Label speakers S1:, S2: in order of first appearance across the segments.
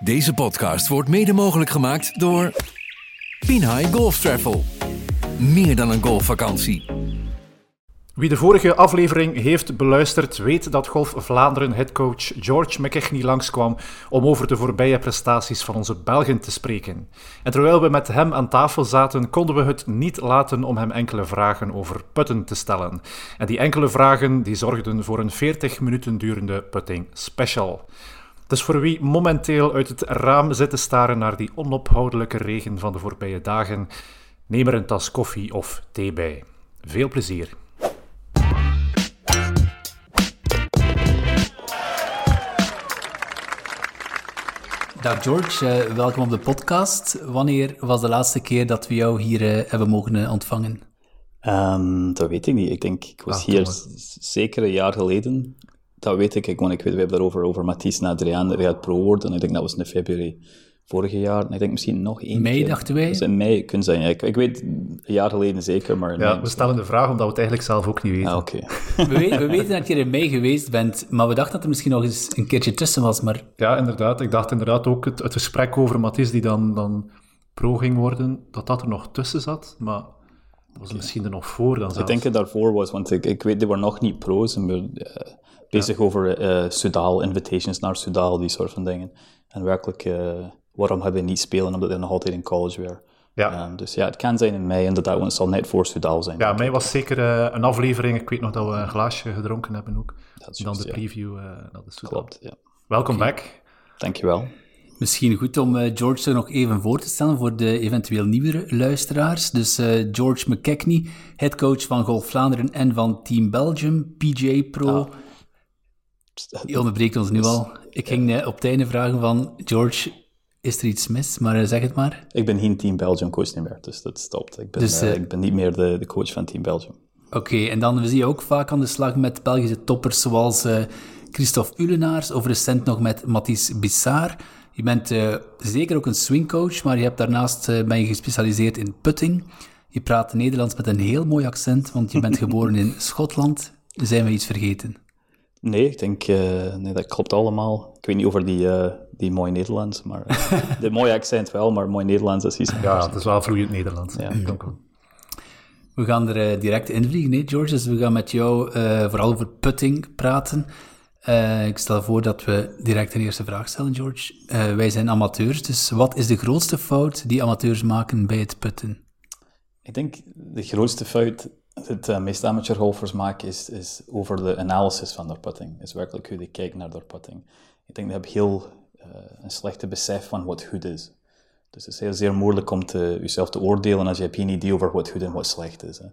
S1: Deze podcast wordt mede mogelijk gemaakt door Pinhai Golf Travel. Meer dan een golfvakantie.
S2: Wie de vorige aflevering heeft beluisterd, weet dat Golf Vlaanderen headcoach George McKechnie langskwam om over de voorbije prestaties van onze Belgen te spreken. En terwijl we met hem aan tafel zaten, konden we het niet laten om hem enkele vragen over putten te stellen. En die enkele vragen die zorgden voor een 40 minuten durende putting special. Dus voor wie momenteel uit het raam zit te staren naar die onophoudelijke regen van de voorbije dagen, neem er een tas koffie of thee bij. Veel plezier.
S3: Dag George, uh, welkom op de podcast. Wanneer was de laatste keer dat we jou hier uh, hebben mogen uh, ontvangen?
S4: Um, dat weet ik niet. Ik denk, ik was ah, hier zeker een jaar geleden. Dat weet ik, ik, want ik weet, we hebben daarover over Mathies en Adriaan, die gaat pro worden. Ik denk dat was in februari vorig jaar. En ik denk misschien nog één
S3: mei,
S4: keer.
S3: dachten wij?
S4: Dus in mei kunnen zijn. Ja, ik, ik, weet een jaar geleden zeker, maar...
S2: Ja, we stellen de vraag omdat we het eigenlijk zelf ook niet weten.
S4: Ah, oké.
S3: Okay. we, we, weten dat je in mei geweest bent, maar we dachten dat er misschien nog eens een keertje tussen was, maar...
S2: Ja, inderdaad. Ik dacht inderdaad ook het, het gesprek over Mathies die dan, dan pro ging worden, dat dat er nog tussen zat, maar... Dat was misschien er nog voor dan zelfs.
S4: Ik denk het daarvoor was, want ik, ik weet, die waren nog niet pro's. En we, uh, bezig ja. over uh, Sudal, invitations naar Sudal, die soort van dingen. En werkelijk, uh, waarom hebben we niet spelen, omdat hij nog altijd in college weer.
S2: Ja.
S4: Um, dus ja, het kan zijn in mei inderdaad, want het zal net voor Sudal zijn.
S2: Ja, mei was zeker uh, een aflevering. Ik weet nog dat we een glaasje gedronken hebben ook. Dat is dan just, de preview ja. naar de Sudal.
S4: Klopt, ja.
S2: Welkom okay. back.
S4: Dankjewel.
S3: Misschien goed om uh, George er nog even voor te stellen voor de eventueel nieuwere luisteraars. Dus uh, George McKechnie, headcoach van Golf Vlaanderen en van Team Belgium, PGA Pro. Je onderbreekt ons nu al. Ik ging uh, op het einde vragen van George, is er iets mis? Maar zeg het maar.
S4: Ik ben geen Team Belgium coach meer, dus dat stopt. Ik ben, dus, ik ben niet meer de, de coach van Team Belgium.
S3: Oké, okay, en dan zie je ook vaak aan de slag met Belgische toppers zoals Christophe Ulenaars, of recent nog met Mathis Bissar. Je bent zeker ook een swingcoach, maar je hebt daarnaast ben je gespecialiseerd in putting. Je praat Nederlands met een heel mooi accent, want je bent geboren in Schotland. Zijn we iets vergeten?
S4: Nee, ik denk, uh, nee, dat klopt allemaal. Ik weet niet over die, die mooi Nederlands, maar de mooie accent wel, maar mooi Nederlands is iets
S2: Ja, het is wel vloeiend Nederlands. Ja.
S3: We gaan er direct in vliegen, nee, George? Dus we gaan met jou vooral over putting praten. Uh, ik stel voor dat we direct een eerste vraag stellen, George. Uh, wij zijn amateurs, dus wat is de grootste fout die amateurs maken bij het putten?
S4: Ik denk de grootste fout de meeste amateurgolfers maken is, is over de analysis van de putting. Is werkelijk hoe die kijken naar de putting. Ik denk dat je heel uh, een slechte besef van wat goed is. Dus het is heel zeer moeilijk om te, jezelf te oordelen als je hebt geen idee over wat goed en wat slecht is. Hè.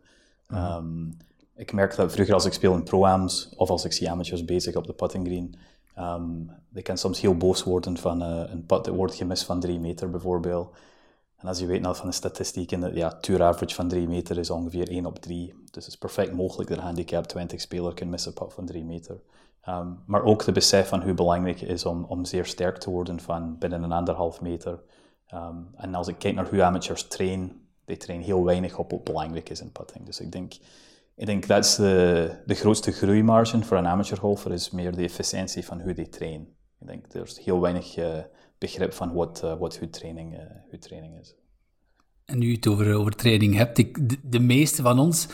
S4: Mm. Um, ik merk dat vroeger als ik speel in pro-ams of als ik zie amateurs bezig op de putting green, um, ik kan soms heel boos worden van uh, een put dat wordt gemist van 3 meter bijvoorbeeld. En als je weet nou van de statistieken, ja, tour average van 3 meter is ongeveer 1 op 3. Dus het is perfect mogelijk dat een handicap 20 speler kan missen een put van 3 meter. Um, maar ook de besef van hoe belangrijk het is om, om zeer sterk te worden van binnen een anderhalf meter. Um, en als ik kijk naar hoe amateurs trainen, die trainen heel weinig op wat belangrijk is in putting. Dus ik denk, ik denk dat is de, de grootste groeimarge voor een amateurgolfer, is meer de efficiëntie van hoe die trainen. Ik denk er is heel weinig uh, begrip van wat, uh, wat training, uh, hun training is.
S3: En nu je het over, over training hebt, ik, de, de meeste van ons,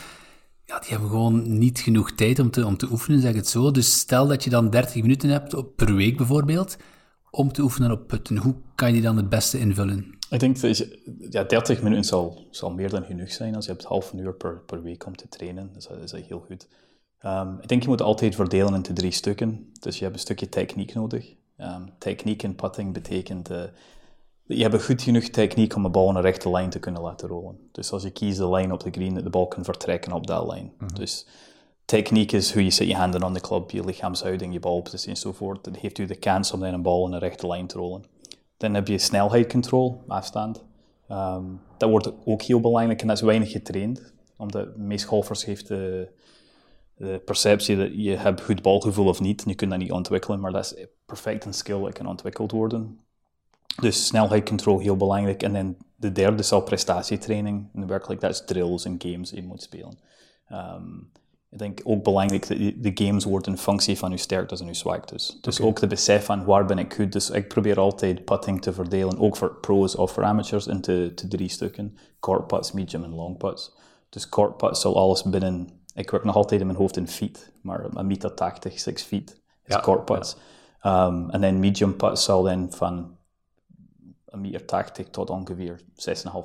S3: ja, die hebben gewoon niet genoeg tijd om te, om te oefenen, zeg het zo. Dus stel dat je dan 30 minuten hebt per week bijvoorbeeld, om te oefenen op putten. Hoe kan je die dan het beste invullen?
S4: Ik denk dat je, ja, 30 minuten zal, zal meer dan genoeg zijn. Als je hebt half een uur per, per week om te trainen, is dat, is heel goed. Um, ik denk je moet altijd verdelen into drie stukken. Dus je hebt een stukje techniek nodig. Um, techniek in putting betekent... Uh, je hebt goed genoeg techniek om een bal in een rechte lijn te kunnen laten rollen. Dus als je kiest de lijn op de green, de bal kan vertrekken op dat lijn. Mm -hmm. Dus techniek is hoe je zet je handen aan de klap, je lichaamshouding, je balpositie enzovoort. Dat geeft u de kans om een bal in een rechte lijn te rollen. Dan heb je snelheidscontrole, afstand. Um, dat wordt ook heel belangrijk en dat is weinig getraind. Omdat de meeste golfers heeft de, de, perceptie dat je hebt goed balgevoel of niet. En je kunt dat niet ontwikkelen, maar dat is perfect een skill dat kan ontwikkeld worden. Dus snelheidscontrole heel belangrijk. En dan de derde is al prestatietraining. En werkelijk, dat is drills en games die je moet spelen. Um, ik denk ook belangrijk dat de games worden in functie van uw sterktes en uw zwaktes. Dus ook de besef van waar ben ik goed. Dus ik probeer altijd putting te verdelen, ook voor pros of voor amateurs, into te drie stukken. Court putts, medium en long putts. Dus court putts zal alles binnen... Ik werk nog altijd in mijn hoofd in feet, maar een meter 80, 6 feet is
S2: Ja,
S4: putts. Um, en dan medium putts zal dan van een meter 80 tot ongeveer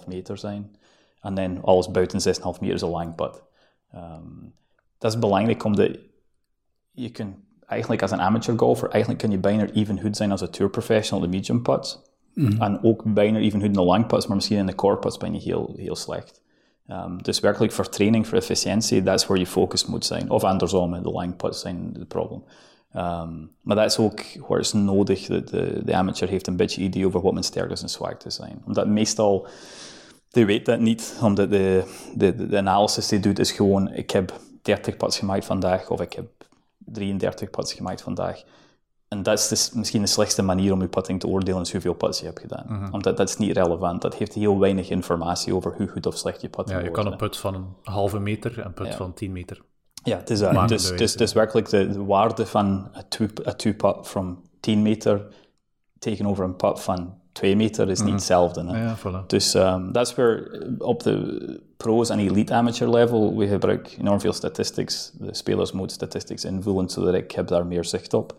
S4: 6,5 meter zijn. En dan alles buiten 6,5 meter is een lang put. Um, dat is belangrijk omdat je kunt eigenlijk als een amateur golfer, eigenlijk kun je bijna even goed zijn als een tour professional de medium putts. En ook bijna even goed in de long putts, maar misschien in de core putts ben je heel, heel slecht. Um, dus werkelijk voor training, voor efficiëntie, dat is waar je focus moet zijn. Of andersom, de long putts zijn het probleem. Um, maar dat is ook waar het nodig. De, de, de amateur heeft een beetje idee over wat mijn sterktes en zwaktes zijn. Omdat meestal, die weet dat niet, omdat de, de, de analysis die doet is gewoon, ik heb 30 putts gemaakt vandaag, of ik heb 33 putts gemaakt vandaag. En dat is dus misschien de slechtste manier om je putting te oordelen, is hoeveel putts je hebt gedaan. Omdat dat is niet relevant. Dat heeft heel weinig informatie over hoe goed of slecht je putting
S2: Ja, je
S4: wordt.
S2: kan een put van een halve meter en een put
S4: Ja.
S2: van 10 meter.
S4: Ja, het is dat. Dus, dus, dus werkelijk de, de waarde van een two- een two-putt van 10 meter tegenover een putt van 2 meter is niet hetzelfde. Hè?
S2: Ja, voilà.
S4: Dus ehm, dat is weer op de pro's en elite amateur level. We gebruiken enorm veel statistics. De spelers moeten statistics invullen, zodat ik heb daar meer zicht op.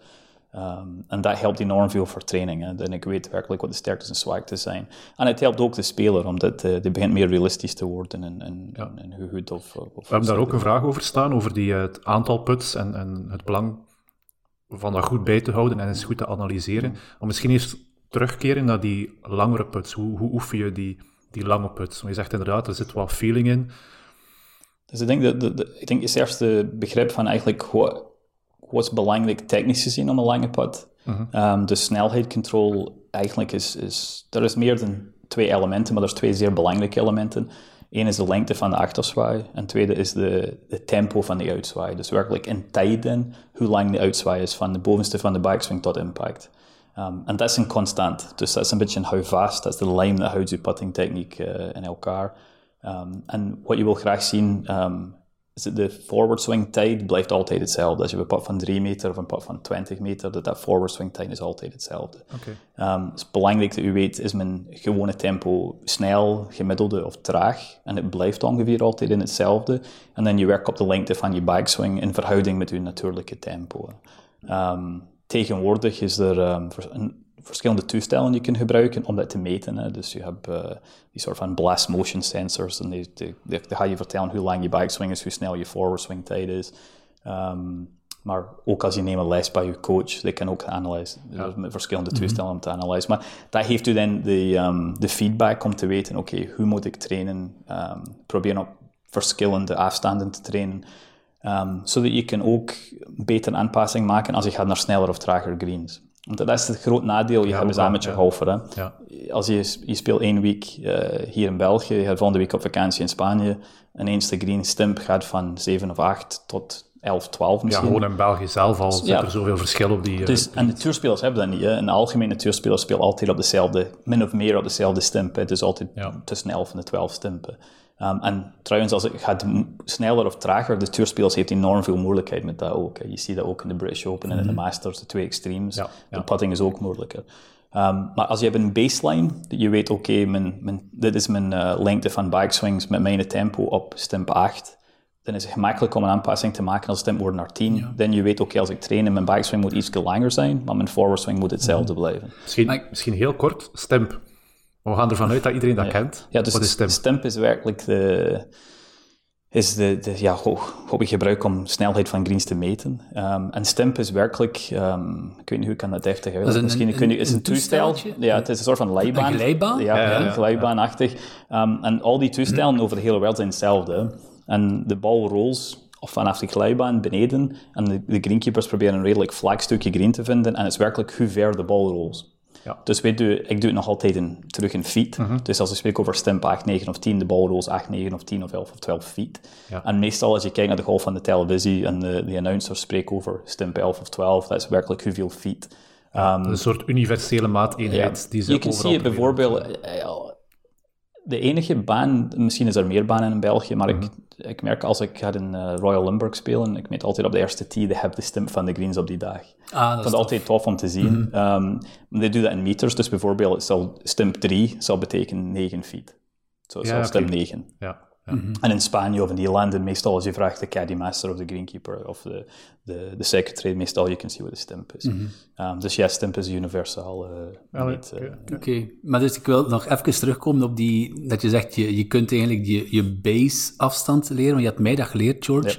S4: Ehm, en dat helpt enorm veel voor training. Hè. En ik weet werkelijk wat de sterktes en zwaktes zijn. En het helpt ook de speler, omdat eh, die begint meer realistisch te worden en, en, en, en hoe goed of, of
S2: We hebben daar ook een vraag over staan, over die, eh, het aantal puts en, en het belang van dat goed bij te houden en eens goed te analyseren. Maar misschien eerst terugkeren naar die langere puts. Hoe, hoe oefen je die, die lange puts? Want je zegt inderdaad, er zit wat feeling in.
S4: Dus ik denk dat de, de- ik denk het eerste begrip van eigenlijk wat, belangrijk technisch gezien om een lange put. Ehm, de snelheidscontrole eigenlijk is, is, er is meer dan twee elementen, maar er zijn twee zeer belangrijke elementen. Eén is de lengte van de achterzwaai en tweede is de, de tempo van de uitzwaai. Dus werkelijk in tijden hoe lang de uitzwaai is van de bovenste van de backswing tot impact. Ehm, en dat is een constant. Dus dat is een beetje een houvast. Dat is de lijm dat houdt je puttingtechniek eh in elkaar. Ehm, en wat je wil graag zien, dat de forward swing tijd blijft altijd hetzelfde. Als je een pad van 3 meter of een pad van 20 meter, dat dat forward swing tijd is altijd hetzelfde. Ehm, het is belangrijk dat u weet, is mijn gewone tempo snel, gemiddelde of traag? En het blijft ongeveer altijd in hetzelfde. En dan je werkt op de lengte van je backswing in verhouding met uw natuurlijke tempo. Ehm, tegenwoordig is er ehm, een- verschillende toestellen die je kunt gebruiken om dat te meten. Hè. Dus je hebt eh, die soort van blast motion sensors en die, die, die, die gaan je vertellen hoe lang je backswing is, hoe snel je forward swing tijd is. Ehm, maar ook als je neemt een les bij je coach, die kan ook analysen. Er zijn verschillende toestellen om te analyseren. Maar dat geeft u dan de, ehm, de feedback om te weten, oké, hoe moet ik trainen? Ehm proberen op verschillende afstanden te trainen. Zodat je kan ook beter aanpassing maken als je gaat naar sneller of trager greens. Want dat is het groot nadeel je hebt als
S2: ook wel,
S4: amateur
S2: ja.
S4: golfer. Hè?
S2: Ja.
S4: Als je, je speelt één week eh, hier in België, je gaat volgende week op vakantie in Spanje, ineens de green stimp gaat van 7 of 8 tot 11, 12
S2: Ja,
S4: misschien.
S2: gewoon in België zelf al zit
S4: Ja.
S2: er zoveel verschil op die... eh,
S4: Dus, en de tourspelers hebben dat niet. Hè. De algemene tourspelers spelen altijd op dezelfde, min of meer op dezelfde stimp. hè. Het is altijd
S2: Ja.
S4: tussen de 11 en de 12 stimpen. Um, en trouwens, als het gaat sneller of trager, de tourspelers heeft enorm veel moeilijkheid met dat ook. hè. Je ziet dat ook in de British Open en in de Masters, de twee extremes.
S2: Mhm. Ja, ja.
S4: De putting is ook moeilijker. Um, maar als je hebt een baseline, dat je weet, oké, dit is mijn eh, lengte van backswings met mijn tempo op stimp 8, dan is het gemakkelijk om een aanpassing te maken als stimp wordt naar 10. Dan je weet, oké, als ik train, mijn backswing moet iets langer zijn, maar mijn forward swing moet hetzelfde
S2: Mhm.
S4: blijven.
S2: misschien,
S3: Maar ik-
S2: misschien heel kort, stemp. We gaan ervan uit dat iedereen dat kent.
S4: Ja, dus
S2: Wat is
S4: de
S2: stemp?
S4: is werkelijk de, is de, de ja, ho- wat we gebruiken om snelheid van greens te meten. Ehm, en stimp is werkelijk, ehm, ik weet niet hoe ik kan dat deftig uitleggen. Misschien
S3: een-
S4: kun je, is
S3: een
S4: toestel. Ja, het is een soort van leibaan.
S3: Een glijbaan?
S4: Ja,
S2: Ja, ja,
S4: ja,
S2: ja.
S4: glijbaanachtig. Ehm, en al die toestellen over de hele wereld zijn hetzelfde. En de bal rolls of vanaf de glijbaan beneden en de, de greenkeepers proberen een redelijk vlak stukje green te vinden en het is werkelijk hoe ver de bal rolls.
S2: Ja.
S4: Dus weet u, ik doe het nog altijd in, terug in feet.
S2: Mhm.
S4: Dus als ik spreek over stimp 8, 9 of 10, de bal rolls 8, 9 of 10 of 11 of 12 feet.
S2: Ja.
S4: En meestal als je kijkt naar de golf van de televisie en de, de announcers spreken over stimp 11 of 12, dat is werkelijk hoeveel feet. Ehm,
S2: Een soort universele maateenheid die ze
S4: je kunt zien bijvoorbeeld, de enige baan, misschien is er meer banen in België, maar ik, ik merk als ik ga in eh, Royal Limburg spelen, ik meet altijd op de eerste tee, die heb de stimp van de greens op die dag.
S3: Ah,
S4: dat is altijd tof om te zien. Ehm, die doen dat in meters, dus bijvoorbeeld zal stimp 3 zal betekenen 9 feet. Zo
S2: Ja,
S4: zal
S2: oké.
S4: stimp 9.
S2: Ja. Ja.
S4: En in Spanje of in die landen, meestal als je vraagt de caddy master of de greenkeeper of de, de, de secretary, meestal you can see what the stimp is. Ehm, dus ja, stimp is universaal. eh, niet, eh.
S3: Oké, maar dus ik wil nog even terugkomen op die, dat je zegt, je, je kunt eigenlijk je, je base afstand leren, want je hebt mij dat geleerd, George.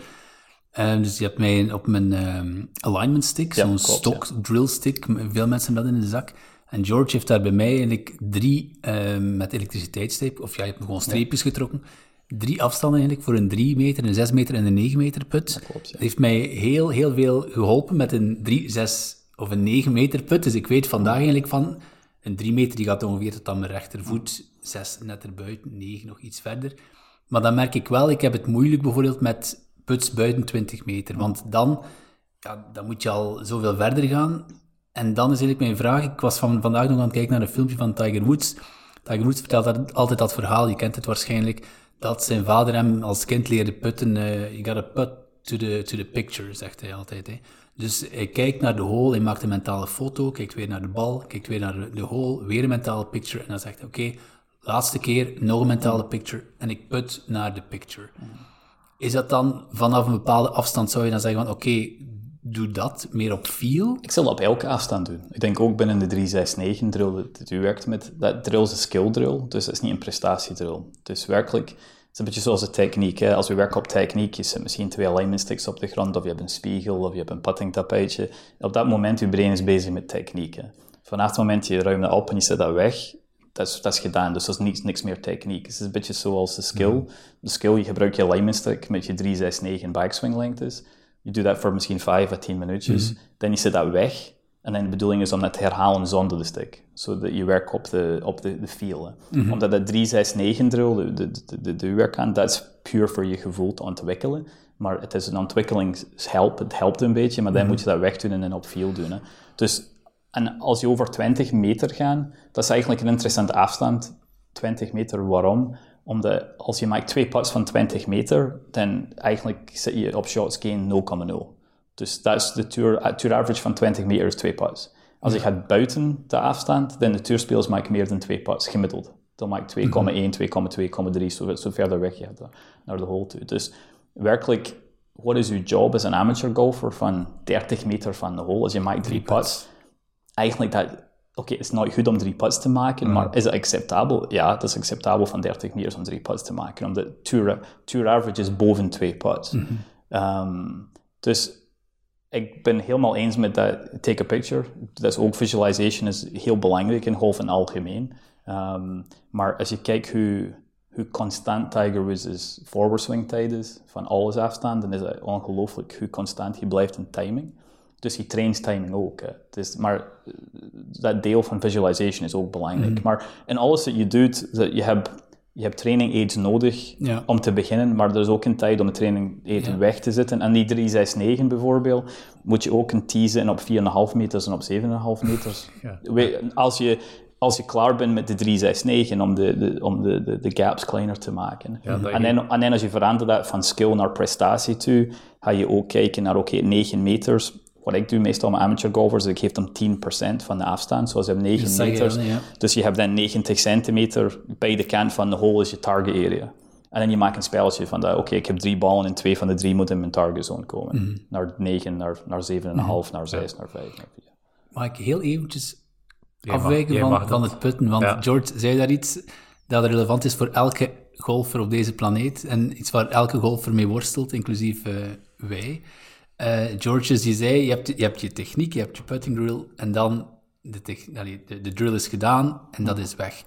S3: Ehm, dus je hebt mij op mijn ehm, alignment stick,
S4: Ja,
S3: zo'n stok drill stick, veel mensen hebben dat in de zak. En George heeft daar bij mij eigenlijk drie ehm, met elektriciteitstape, of ja, je hebt gewoon streepjes getrokken. Drie afstanden eigenlijk voor een 3 meter, een 6 meter en een 9 meter put.
S4: klopt, ja.
S3: Dat heeft mij heel, heel veel geholpen met een 3, 6 of een 9 meter put. Dus ik weet vandaag eigenlijk van, een 3 meter die gaat ongeveer tot aan mijn rechtervoet, 6 net erbuiten, 9 nog iets verder. Maar dan merk ik wel, ik heb het moeilijk bijvoorbeeld met puts buiten 20 meter. Want dan, ja, dan moet je al zoveel verder gaan. En dan is eigenlijk mijn vraag, ik was van, vandaag nog aan het kijken naar een filmpje van Tiger Woods. Tiger Woods vertelt altijd dat verhaal, je kent het waarschijnlijk, dat zijn vader hem als kind leerde putten. eh you gotta put to the, to the picture, zegt hij altijd. Hè. Dus hij kijkt naar de hole, hij maakt een mentale foto, kijkt weer naar de bal, kijkt weer naar de, de hole, weer een mentale picture. En dan zegt hij, oké, laatste keer, nog een mentale picture. En ik put naar de picture. Is dat dan vanaf een bepaalde afstand, zou je dan zeggen van, oké, doe dat, meer op feel?
S4: Ik zal dat op elke afstand doen. Ik denk ook binnen de 369 drill dat u werkt met, dat drill is een skill drill, dus dat is niet een prestatiedrill. Dus werkelijk, het is een beetje zoals de techniek. Hè. Als we werken op techniek, je zet misschien twee alignment sticks op de grond, of je hebt een spiegel, of je hebt een putting tapijtje. Op dat moment, je brein is bezig met techniek. Hè. Vanaf het moment je ruimt dat op en je zet dat weg, dat is, dat is gedaan. Dus dat is niks, niks meer techniek. Het is een beetje zoals de skill. De skill, je gebruikt je alignment stick met je 369 backswing lengtes. Je doet dat voor misschien 5 à 10 minuutjes. Dan is je dat weg. En dan de bedoeling is om dat te herhalen zonder de stick. Zodat je werkt op de, op de, de feel. hè. Omdat dat 369 drill, de, de, de, de, de werk aan, dat is puur voor je gevoel te ontwikkelen. Maar het is een ontwikkelingshelp. Het helpt een beetje, maar dan moet je dat wegdoen en dan op feel doen. Hè. Dus en als je over 20 meter gaat, dat is eigenlijk een interessante afstand. 20 meter, waarom? Omdat als je maakt twee putts van 20 meter, dan eigenlijk zit je op shots gain 0,0. Dus dat is de tour, eh, tour average van 20 meter is twee putts. Als je gaat buiten de afstand, dan de tourspelers maken meer dan twee putts, gemiddeld. Dan maak je 2,1, 2,2, 2,3, zo, zo verder weg je gaat dan naar de hole toe. Dus werkelijk, wat is uw job als een amateur golfer van 30 meter van de hole? Als je maakt drie putts, eigenlijk dat, oké, het is nooit goed om drie putts te maken, maar is het acceptabel? Ja, het is acceptabel van 30 meters om drie putts te maken, omdat tour, tour average is boven twee putts. Ehm, dus ik ben helemaal eens met dat take a picture. Dat is ook visualization is heel belangrijk in golf in algemeen. Ehm, maar als je kijkt hoe, hoe constant Tiger Woods' forward swing tijd is, van alles afstaan, dan is het ongelooflijk hoe constant hij blijft in timing. Dus hij traint timing ook. Hè. Dus, maar eh, dat deel van visualization is ook belangrijk. Maar in alles dat je doet, dat je hebt, je hebt training aids nodig
S3: Ja.
S4: om te beginnen, maar er is ook een tijd om de training aid weg te zetten. En die 369 bijvoorbeeld, moet je ook een zetten op 4,5 meters en op 7,5 meters.
S2: Ja.
S4: Als je, als je klaar bent met de 369 om de, de, om de, de, de gaps kleiner te maken. En, dan, en dan als je verandert dat van skill naar prestatie toe, ga je ook kijken naar, oké, 9 meters. Wat ik doe meestal met amateur golfers, ik geef them 10% van de afstand. Zoals je hebt 9
S3: Dat zeg je
S4: meters.
S3: dan, ja.
S4: Dus je hebt dan 90 centimeter bij de kant van de hole is je target area. En dan je maakt een spelletje van dat, oké, ik heb drie ballen en twee van de drie moeten in mijn target zone komen.
S3: Mhm.
S4: Naar 9, naar, naar 7,5, naar 6, naar 5, naar 4.
S3: Mag ik heel eventjes
S2: Jij
S3: afwijken van, van het putten? Want
S2: Ja.
S3: George zei daar iets dat relevant is voor elke golfer op deze planeet. En iets waar elke golfer mee worstelt, inclusief eh, wij. Eh, George, dus die zei, je hebt, je hebt je techniek, je hebt je putting drill, en dan de, de, de drill is gedaan en dat is weg.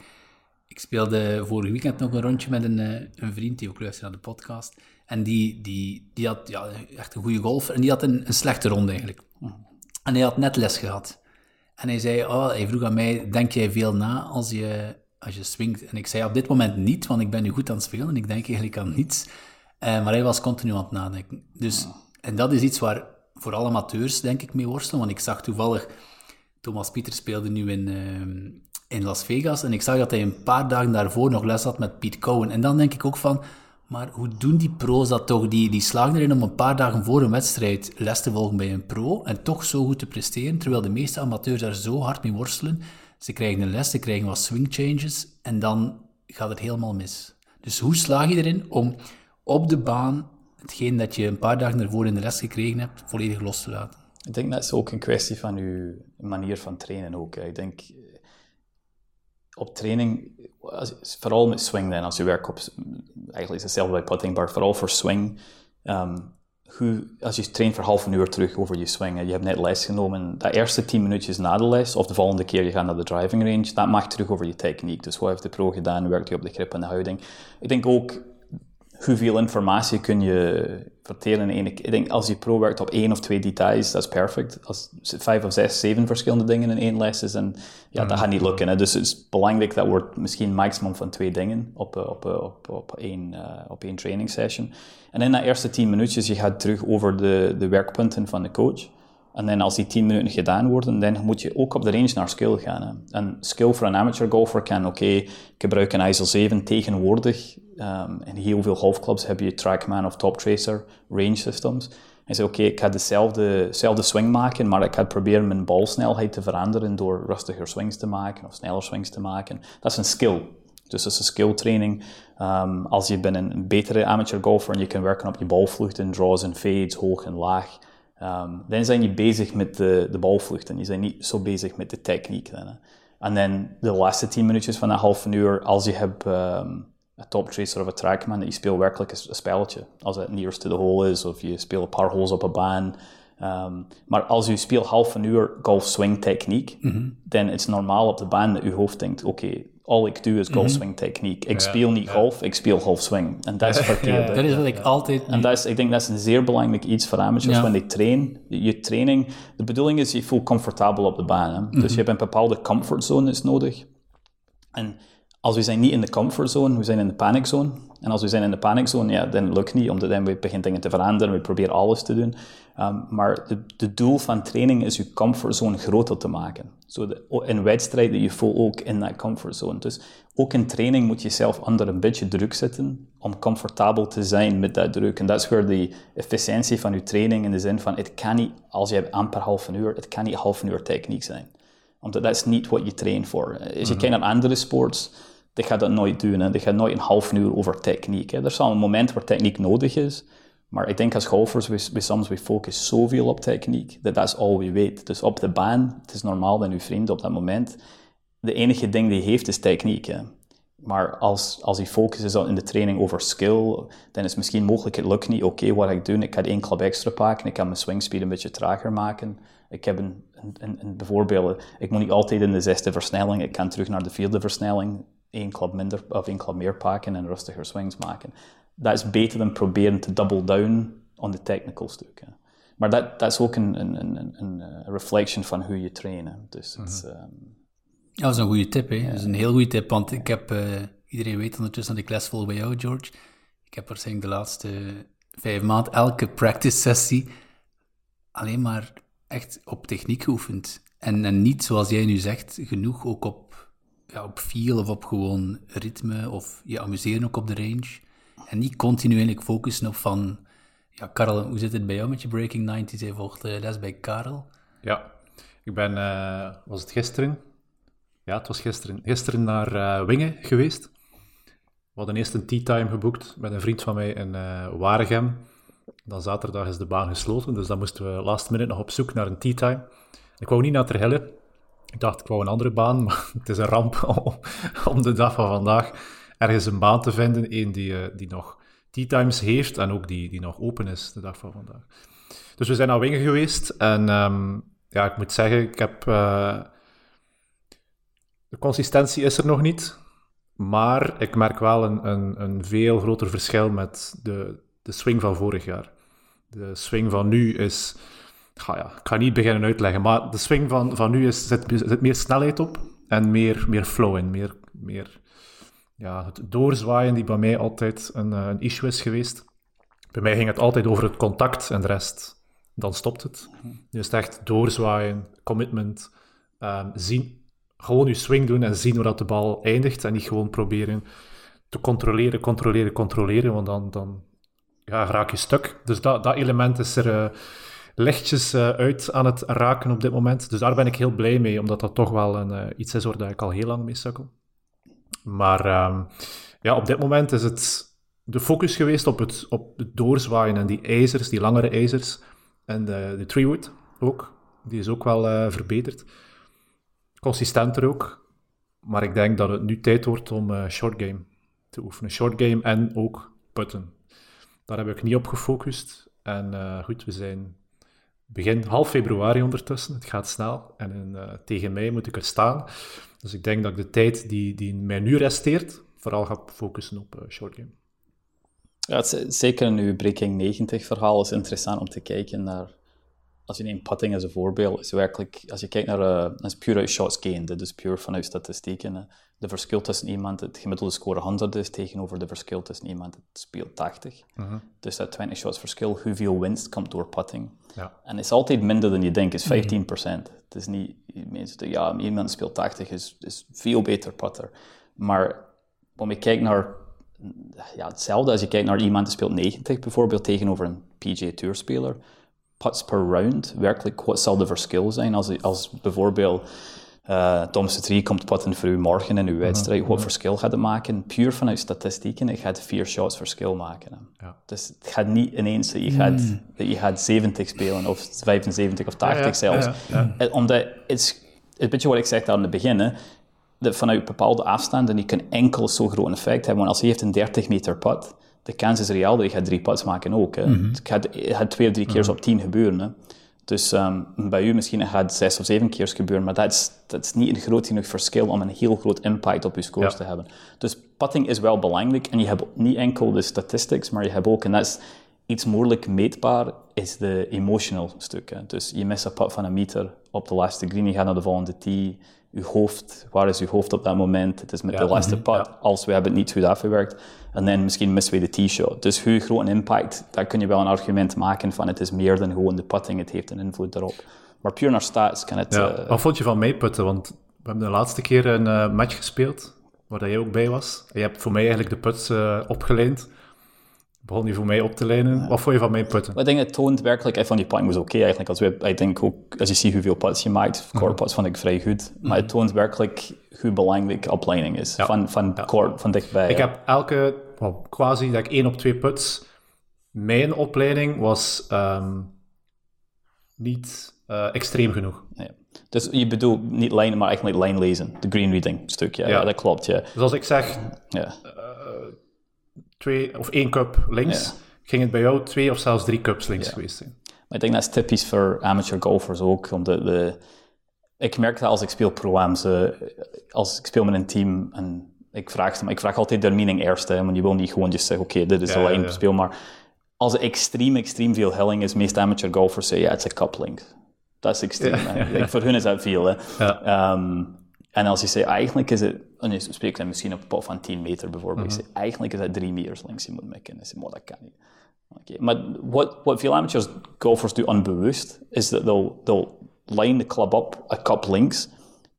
S3: Ik speelde vorig weekend nog een rondje met een, eh, een vriend die ook luisterde naar de podcast. En die, die, die had ja, echt een goede golfer en die had een, een slechte ronde eigenlijk. En hij had net les gehad. En hij zei, oh, hij vroeg aan mij, denk jij veel na als je, als je swingt? En ik zei, op dit moment niet, want ik ben nu goed aan het spelen en ik denk eigenlijk aan niets. Eh, maar hij was continu aan het nadenken. Dus, en dat is iets waar vooral amateurs, denk ik, mee worstelen. Want ik zag toevallig, Thomas Pieter speelde nu in, ehm, in Las Vegas en ik zag dat hij een paar dagen daarvoor nog les had met Pete Cohen. En dan denk ik ook van, maar hoe doen die pro's dat toch? Die, die slagen erin om een paar dagen voor een wedstrijd les te volgen bij een pro en toch zo goed te presteren, terwijl de meeste amateurs daar zo hard mee worstelen. Ze krijgen een les, ze krijgen wat swing changes en dan gaat het helemaal mis. Dus hoe slaag je erin om op de baan hetgeen dat je een paar dagen ervoor in de les gekregen hebt, volledig los te laten?
S4: Ik denk dat is ook een kwestie van je manier van trainen ook. Ik denk, op training, vooral met swing dan, als je werkt op, eigenlijk is hetzelfde bij putting, maar vooral voor swing, um, hoe, als je traint voor half een uur terug over je swing, en je hebt net les genomen, dat eerste tien minuutjes na de les, of de volgende keer je gaat naar de driving range, dat mag terug over je techniek. Dus wat heeft de pro gedaan, werkt hij op de grip en de houding. Ik denk ook, hoeveel informatie kun je verteren in één Ik denk, als je pro werkt op één of twee details, dat is perfect. Als vijf of zes, zeven verschillende dingen in één les is, en, ja, dat gaat niet lukken. Hè. Dus het is belangrijk dat wordt misschien maximum van twee dingen op, eh, op, eh, op, op, één, uh, op één training session. En in dat eerste tien minuutjes, je gaat terug over de, de werkpunten van de coach. En dan als die 10 minuten gedaan worden, dan moet je ook op de range naar skill gaan. En skill voor een amateur golfer kan, oké, ik gebruik een ISO 7 tegenwoordig. Um, in heel veel golfclubs heb je Trackman of Top Tracer range systems. En zeg, oké, ik ga dezelfde, dezelfde swing maken, maar ik ga proberen mijn balsnelheid te veranderen door rustiger swings te maken of sneller swings te maken. Dat is een skill. Dus dat is een skill training. Um, als je bent een betere amateur golfer en je kan werken op je balvluchten, draws en fades, hoog en laag, Um, dan zijn je bezig met de, de balvluchten. Je bent niet zo bezig met de techniek. Dan, En dan de laatste tien minuutjes van een half uur, als je hebt um, een top tracer of een trackman, je speelt werkelijk een, spelletje. Als het nearest to the hole is, of je speelt een paar holes op een baan. Um, maar als je speelt half een uur golf swing techniek, mm -hmm. dan is het normaal op de baan dat je hoofd denkt, oké, okay, al ik doe is golfswing mhm. techniek. Ik speel niet golf, ik speel golfswing. En dat is verkeerd.
S3: dat is wat ik altijd...
S4: En dat is, ik denk dat is een zeer belangrijk iets voor amateurs. Wanneer je train, je training... De bedoeling is, je voelt comfortabel op de baan. Hè? Dus mhm. je hebt een bepaalde comfortzone is nodig. En als we zijn niet in de comfortzone, we zijn in de paniczone. En als we zijn in de paniczone, ja, dan lukt niet, omdat dan we beginnen dingen te veranderen, we proberen alles te doen. Um, maar de, doel van training is je comfortzone groter te maken. Zo so in wedstrijden, je voelt ook in dat comfortzone. Dus ook in training moet je jezelf onder een beetje druk zetten om comfortabel te zijn met dat druk. En dat is waar de efficiëntie van je training in de zin van, het kan niet, als je hebt amper half een uur, het kan niet half een uur techniek zijn. Omdat dat is niet wat je traint voor. Als je -hmm. kijkt naar andere sports, die gaat dat nooit doen. Hè. Gaat nooit een half uur over techniek. Er zal een moment waar techniek nodig is, maar ik denk als golfers, we, soms we focussen zoveel op techniek, dat dat is al we weet. Dus op de baan, het is normaal dat uw vriend op dat moment, de enige ding die hij heeft is techniek. Maar als, als hij focus is in de training over skill, dan is het misschien mogelijk, het lukt niet, oké, wat ga ik doen? Ik ga één klap extra pakken, ik kan mijn swingspeed een beetje trager maken. Ik heb een, een, een, bijvoorbeeld, ik moet niet altijd in de zesde versnelling, ik kan terug naar de vierde versnelling, één klap minder of één klap meer pakken en rustiger swings maken. Dat is beter dan proberen te double down on de technical stukken. Maar dat, dat is ook een, een, een, een reflection van hoe je trainen. Dus mm -hmm. um...
S3: ja, dat is een goede tip. Hè? Dat is een heel goede tip, want ik heb, uh, iedereen weet ondertussen dat ik les volg bij jou, George. Ik heb waarschijnlijk de laatste vijf maanden elke practice sessie alleen maar echt op techniek geoefend. En, en niet, zoals jij nu zegt, genoeg ook op ja, op feel of op gewoon ritme of je amuseren ook op de range. En niet continu focussen op van... Ja, Karel, hoe zit het bij jou met je Breaking 90s? Je volgt uh, les bij Karel.
S2: Ja, ik ben... Uh, was het gisteren? Ja, het was gisteren. Gisteren naar uh, Wingen geweest. We hadden eerst een tea time geboekt met een vriend van mij in Waregem. Dan zaterdag is de baan gesloten, dus dan moesten we last minute nog op zoek naar een tea time. Ik wou niet naar Terhelle, ik dacht, ik wou een andere baan, maar het is een ramp om de dag van vandaag ergens een baan te vinden. Een die, uh, die nog tea times heeft en ook die, die nog open is de dag van vandaag. Dus we zijn naar Wingen geweest en um, ja, ik moet zeggen, ik heb... Uh, de consistentie is er nog niet, maar ik merk wel een, een, een veel groter verschil met de, de swing van vorig jaar. De swing van nu is ja, ik ga niet beginnen uitleggen, maar de swing van, van nu is, zit, zit meer snelheid op en meer, meer flow in. Meer, meer ja, het doorzwaaien die bij mij altijd een, eh, een issue is geweest. Bij mij ging het altijd over het contact en de rest, dan stopt het. Nu is het echt doorzwaaien, commitment, um, zien, gewoon je swing doen en zien waar dat de bal eindigt. En niet gewoon proberen te controleren, controleren, controleren. Want dan, dan ja, raak je stuk. Dus dat, dat element is er uh, lichtjes uh, uit aan het raken op dit moment. Dus daar ben ik heel blij mee, omdat dat toch wel een, uh, iets is waar ik al heel lang mee sukkel. Maar um, ja, op dit moment is het de focus geweest op het, op het doorzwaaien en die ijzers, die langere ijzers. En de, de treewood ook. Die is ook wel verbeterd. Consistenter ook. Maar ik denk dat het nu tijd wordt om short game te oefenen. Short game en ook putten. Daar heb ik niet op gefocust. En goed, we zijn begin half februari ondertussen. Het gaat snel. En uh, tegen mei moet ik er staan. Dus ik denk dat ik de tijd die, die mij nu resteert, vooral ga focussen op uh, short game.
S4: Ja, zeker in Breaking 90 verhaal is interessant om te kijken naar als je neemt putting als een voorbeeld, is werkelijk, als je kijkt naar, uh, is puur uit shots gained, dus puur vanuit statistieken, de verschil tussen iemand, het gemiddelde score 100 is, tegenover de verschil tussen iemand dat speelt 80. Uh-huh. Dus dat 20 shots verschil, hoeveel winst komt door putting. Ja. En het is altijd minder dan je denkt, is 15%. Uh-huh. Het is niet, mensen ja, iemand speelt 80 is, is veel beter putter. Maar wanneer je kijkt naar ja, hetzelfde als je kijkt naar iemand die speelt 90 bijvoorbeeld tegenover een PGA Tour speler, putts per round, werkelijk, wat zal de verschil zijn als, als bijvoorbeeld uh, Tom 3 komt putten voor u morgen in uw wedstrijd, wat mhm. verschil gaat het maken? Puur vanuit statistieken, het gaat vier shots verschil maken. Ja. Dus het gaat niet ineens dat je, gaat, mm. je gaat 70 spelen, of 75 of 80 zelfs. Eh, omdat, het een beetje wat ik zeg aan het begin, hè, dat vanuit bepaalde afstanden, die kan enkel zo groot effect hebben. Want als je heeft een 30 meter put, de kans is reëel dat je gaat drie putts maken ook. Hè. Mhm. Het, gaat, gaat, twee of drie keer mm op tien gebeuren. Hè. Dus um, bij u misschien gaat het zes of zeven keer gebeuren, maar dat is, dat is niet een groot genoeg verschil om een heel groot impact op je scores te hebben. Dus putting is wel belangrijk en je hebt niet enkel de statistics, maar je hebt ook, en dat is iets moeilijk meetbaar, is de emotional stuk. Hè. Dus je mist een put van een meter op de laatste green, je gaat naar de volgende tee, je hoofd, waar is je hoofd op dat moment? Het is met de laatste mm pad, als we hebben het niet goed afgewerkt. En dan misschien missen we de t-shot. Dus hoe groot een impact, daar kun je wel een argument maken van het is meer dan gewoon de putting, het heeft een invloed daarop. Maar puur naar stats kan het...
S2: Ja. Uh, Wat vond je van meeputten? Want we hebben de laatste keer een uh, match gespeeld, waar jij ook bij was. je hebt voor mij eigenlijk de puts uh, opgeleend begon voor mij op te lijnen. Wat vond je van mijn putten?
S4: Ik denk het toont werkelijk, ik vond die putting was oké okay, eigenlijk. Als we, ik denk ook, als je ziet hoeveel putts je maakt, core mhm. putts vond ik vrij goed. Maar het toont werkelijk hoe belangrijk oplining is, van, van, core, van dichtbij.
S2: Ik heb elke, well, quasi, dat ik één op twee puts, mijn opleiding was um, niet uh, extreem genoeg.
S4: Ja. Dus je bedoelt niet lijnen, maar eigenlijk line lezen, de green reading stukje. Ja, dat klopt, ja.
S2: Dus als ik zeg, ja. Uh, twee of één cup links, ging het bij jou twee of zelfs drie cups links geweest zijn.
S4: Maar ik denk dat is typisch voor amateur golfers ook. Omdat de, ik merk dat als ik speel pro-ams, als ik speel met een team en ik vraag, ik vraag altijd de meaning eerst, hè, want je wil niet gewoon just zeggen, oké, dit is alleen ja, speel, maar als er extreem, extreem veel helling is, meest amateur golfers zeggen, ja, het is een cup length. Dat is extreem. Voor hun is dat veel. Hè. Um, en als je zegt, eigenlijk is het, en je spreekt dan misschien op een pot van 10 meter bijvoorbeeld, mm -hmm. eigenlijk is dat 3 meters links je moet maken. En zeg, dat kan niet. Okay. Maar wat, wat veel amateurs golfers doen onbewust, is dat they'll, they'll line de club op, een cup links,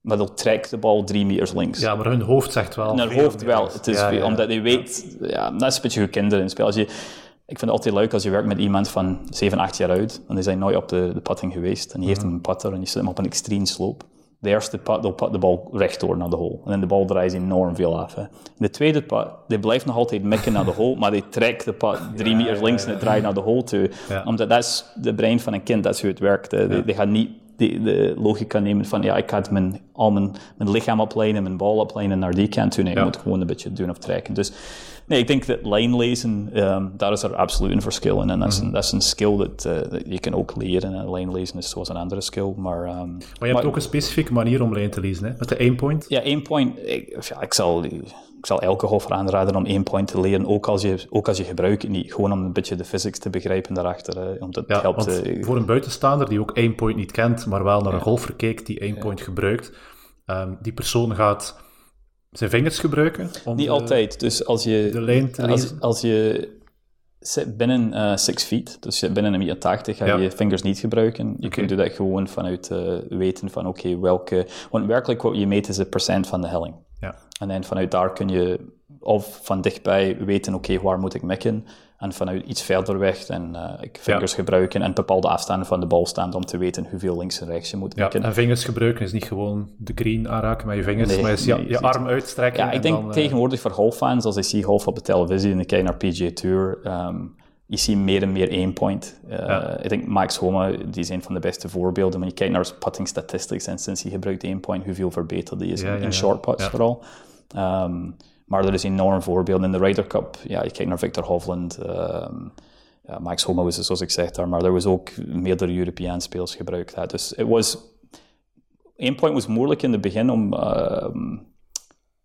S4: maar they'll track de bal 3 meters links.
S2: Ja, maar hun hoofd zegt wel.
S4: hun hoofd wel. Het is ja, ja. Omdat hij weet, ja. dat is een beetje hoe kinderen in spel. Als je, ik vind het altijd leuk als je werkt met iemand van 7, 8 jaar oud, en die zijn nooit op de, de putting geweest, en die heeft mhm. een putter, en je zet hem op een extreme slope de eerste put, they'll put de bal rechtdoor naar de hole. En dan de bal draait enorm veel af. Hè. De tweede put, die blijft nog altijd mikken naar de hole, maar die trekt de put drie meter links en het draait naar de hole toe. Omdat dat is de brein van een kind, dat is hoe het werkt. Die gaat niet de, de logica nemen van ja, ik ga mijn, al mijn, mijn lichaam opleiden, mijn bal opleiden naar die kant toe. Nee, je moet gewoon een beetje doen of trekken. Dus Nee, ik denk dat lijnlezen, um, daar is er absoluut een verschil in. En dat is een, mhm. dat is een skill dat, uh, dat je kan ook leren. En lijnlezen is zoals een andere skill. Maar, um,
S2: maar je hebt ook een specifieke manier om lijn te lezen, hè? met de aimpoint.
S4: Ja, aimpoint. Ik, ja, ik, zal, ik zal elke golfer aanraden om aimpoint te leren, ook als, je, ook als je gebruikt het niet. Gewoon om een beetje de physics te begrijpen daarachter. Hè? Omdat
S2: ja, helpt, uh, voor een buitenstaander die ook aimpoint niet kent, maar wel naar een golfer kijkt die aimpoint ja. gebruikt, um, die persoon gaat zijn vingers gebruiken?
S4: Om Niet altijd. Dus als je,
S2: de lijn te
S4: als, als, je zit binnen uh, six feet, dus binnen een meter 80 ga je je vingers niet gebruiken. Je kunt dat gewoon vanuit uh, weten van oké, welke... Want werkelijk wat je meet is de procent van de helling.
S2: Ja.
S4: En dan vanuit daar kun je of van dichtbij weten, oké, waar moet ik mikken? En vanuit iets verder weg en uh, ik vingers gebruiken en bepaalde afstanden van de bal staan om te weten hoeveel links en rechts je moet
S2: mikken. Ja, en vingers gebruiken is niet gewoon de green aanraken met je vingers, maar is je, je arm uitstrekken.
S4: Ja, ik denk tegenwoordig voor golffans, als ik zie golf op de televisie en ik kijk naar PGA Tour, um, je ziet meer en meer aim point. Uh, Ik denk Max Homa, die is een van de beste voorbeelden. Maar je kijkt naar putting statistics en sinds hij gebruikt aim point, hoeveel verbeterd die is in, short putts vooral. Um, maar er is enorm voorbeelden in de Ryder Cup. Ja, je kijkt naar Victor Hovland, um, Max Homa was zoals ik zeg daar, maar er was ook meerdere Europeaan spelers gebruikt. Dus het was... Aim point was moeilijk in het begin om...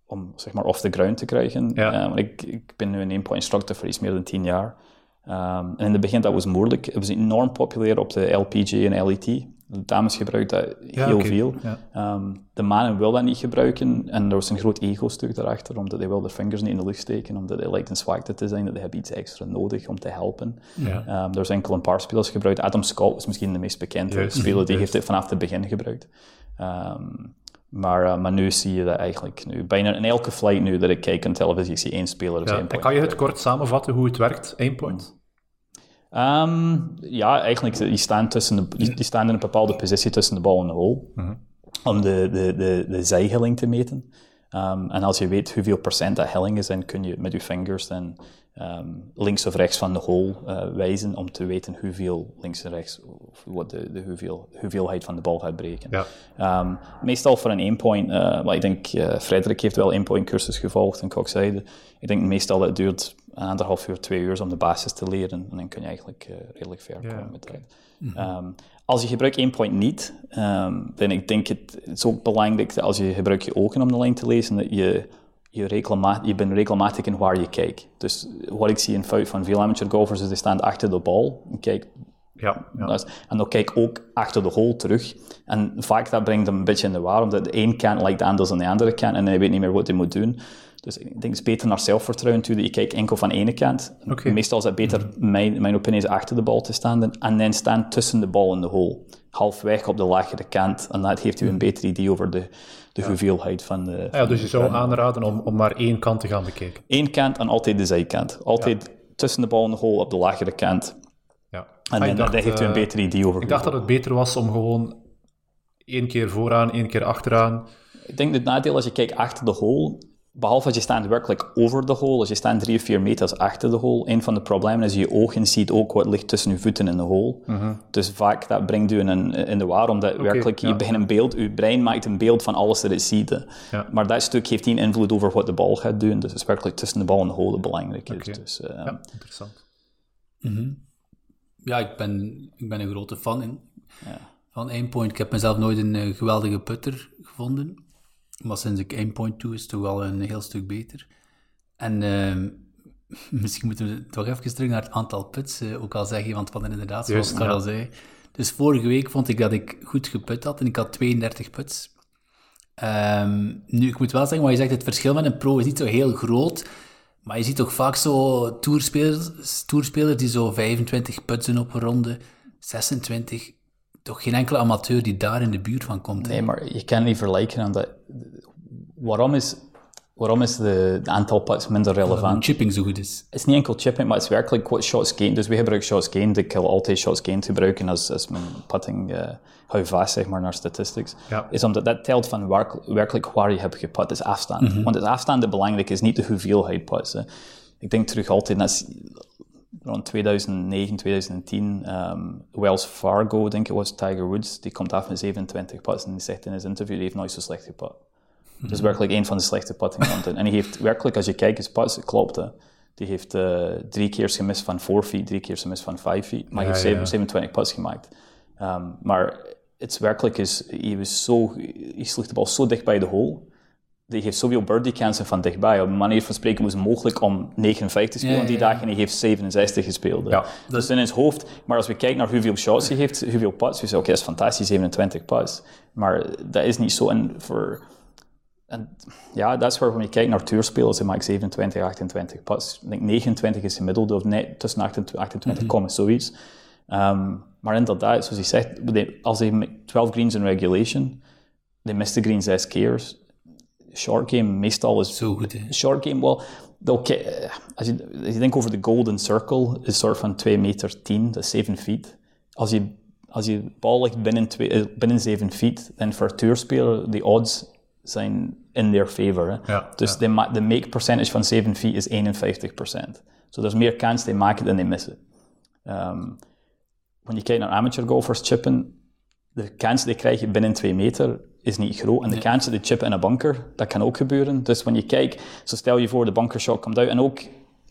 S4: om zeg maar off the ground te krijgen. Ja. ik, ik ben nu een aim point instructor voor iets meer dan tien jaar. Um, en in het begin dat was moeilijk. Het was enorm populair op de LPG en LET. De dames gebruikten dat heel veel. Um, de mannen wilden dat niet gebruiken. En er was een groot ego-stuk daarachter, omdat hij wel de vingers niet in de lucht steken, omdat hij lijkt een zwakte te zijn, dat hij iets extra nodig om te helpen. Ja. Um, er zijn enkel een paar spelers gebruikt. Adam Scott was misschien de meest bekende speler, die heeft het vanaf het begin gebruikt. Maar, uh, maar nu zie je dat eigenlijk nu. Bijna in elke flight nu dat ik kijk aan televisie, ik zie één speler
S2: ja, En kan je het kort samenvatten hoe het werkt, één point?
S4: Um, ja, eigenlijk, die staan, tussen de, die, staan in een bepaalde positie tussen de bal en de hole. Mhm. Om de, de, de, de zijhelling te meten. Um, en als je weet hoeveel procent dat helling is, dan kun je met je vingers dan um, links of rechts van de hole uh, wijzen om te weten hoeveel links en rechts, of wat de, de hoeveel, hoeveelheid van de bal gaat breken. Ja. Um, meestal voor een aimpoint, uh, maar ik denk, uh, Frederik heeft wel aimpoint cursus gevolgd en Kok zei, ik denk meestal dat het duurt anderhalf uur, twee uur om de basis te leren en dan kun je eigenlijk redelijk ver komen met dat. Mm als je gebruikt één point niet, um, dan ik denk het, het is ook belangrijk dat als je gebruikt je ogen om de lijn te lezen, dat je, je, regelmatig, je bent regelmatig in waar je kijkt. Dus wat ik zie in fout van veel amateur golfers is, die staan achter de bal en kijk
S2: ja,
S4: ja. En dan kijk ook achter de hole terug. En vaak dat brengt hem een beetje in de war, omdat de een kant lijkt anders dan de andere kant en hij weet niet meer wat hij moet doen. Dus ik denk het is beter naar zelfvertrouwen toe. Je kijkt enkel van ene kant. Meestal is het beter, mijn, mijn opinie is, achter de bal te staan en dan staan tussen de bal en de hole. Halfweg op de lagere kant. En dat geeft u een mm. beter idee over de, de hoeveelheid van de...
S2: Ja, dus je zou aanraden om, om maar één kant te gaan bekijken.
S4: Eén kant en altijd de zijkant. Altijd tussen de bal en de hole op de lagere kant.
S2: Ja.
S4: En ah, dan, heeft u een eh, beter idee over...
S2: Ik dacht dat het beter was om gewoon één keer vooraan, één keer achteraan...
S4: Ik denk het nadeel als je kijkt achter de hole, behalve als je staat werkelijk over de hole, als je staat drie of vier meters achter de hole, een van de problemen is je ogen ziet ook wat ligt tussen je voeten in de hole. Mhm. Dus vaak dat brengt u in, een, in de war, omdat werkelijk je begint een beeld, je brein maakt een beeld van alles dat het ziet. Maar dat stuk heeft geen invloed over wat de bal gaat doen, dus het is werkelijk tussen de bal en de hole belangrijk. Is. Dus, uh,
S2: ja, interessant.
S3: Mhm. Ja, ik ben, ik ben een grote fan in, van Aimpoint. Ik heb mezelf nooit een uh, geweldige putter gevonden. Maar sinds ik aimpoint toe is het toch wel een heel stuk beter. En uh, misschien moeten we toch even terug naar het aantal puts uh, ook al zeggen, want wat inderdaad, zoals Karel al zei. Dus vorige week vond ik dat ik goed geput had en ik had 32 puts. Um, nu, ik moet wel zeggen, wat je zegt, het verschil met een pro is niet zo heel groot. Maar je ziet toch vaak zo tourspelers, tourspelers die zo 25 putsen op een ronde, 26 toch geen enkele amateur die daar in de buurt van komt.
S4: Nee, maar je kan niet vergelijken aan dat. Waarom is, waarom is de, de aantal putts minder relevant?
S3: chipping zo goed is.
S4: Het is niet enkel chipping, maar het is werkelijk wat shots gained. Dus we gebruiken shots gained. Ik wil altijd shots gained gebruiken als, als mijn putting uh, hou vast, zeg maar, naar statistics. Ja. Is omdat dat telt van werkelijk waar je hebt geput, is afstand. Mm -hmm. Want het afstand belangrijk is niet de hoeveelheid puts. Ik denk terug altijd naar rond 2009, 2010, um, Wells Fargo, denk ik was, Tiger Woods, die komt af met 27 putts en die zegt in zijn interview, die heeft nooit zo slecht geput. Mm Dus werkelijk een van de slechte puttingkanten. en hij heeft werkelijk, als je kijkt, his putts, klopt hè. Die heeft uh, drie keer gemist van 4 feet, drie keer gemist van 5 feet, maar hij heeft 27 putts gemaakt. Um, maar het werkelijk is, hij, was zo, hij sloeg de bal zo dicht bij de hole, die heeft zoveel birdie kansen van dichtbij. Op een manier van spreken was het mogelijk om 59 te spelen die dag en hij heeft 67 gespeeld. Ja, dus in zijn hoofd, maar als we kijken naar hoeveel shots hij heeft, hoeveel putts, we zeggen, oké, dat is fantastisch, 27 putts. Maar dat is niet zo. En voor, en ja, dat is waar, wanneer je kijkt naar tourspelers, die maken 27, 28 putts. Ik denk 29 is gemiddeld, of net tussen 28, 28 komen, zoiets. Ehm, maar inderdaad, zoals je zegt, als hij 12 greens in regulation, de green zes keer. Short game meestal is...
S3: Zo goed, hè?
S4: Short game, wel... Okay, als, je, als je denkt over de golden circle, is soort van 2 meter 10, dat is 7 feet. Als je, als je bal ligt binnen, twee, eh, binnen 7 feet, dan voor tourspeler, de odds zijn in their favor. Hè?
S2: Ja,
S4: dus de, ma- de make percentage van 7 feet is 51%. So er is meer kans die maken dan die missen. Um, wanneer je kijkt naar amateur golfers chippen, de kans die krijg je binnen 2 meter is niet groot. En de kans dat die chippen in een bunker, dat kan ook gebeuren. Dus wanneer je kijkt, zo stel je voor, de bunkershot komt uit. En ook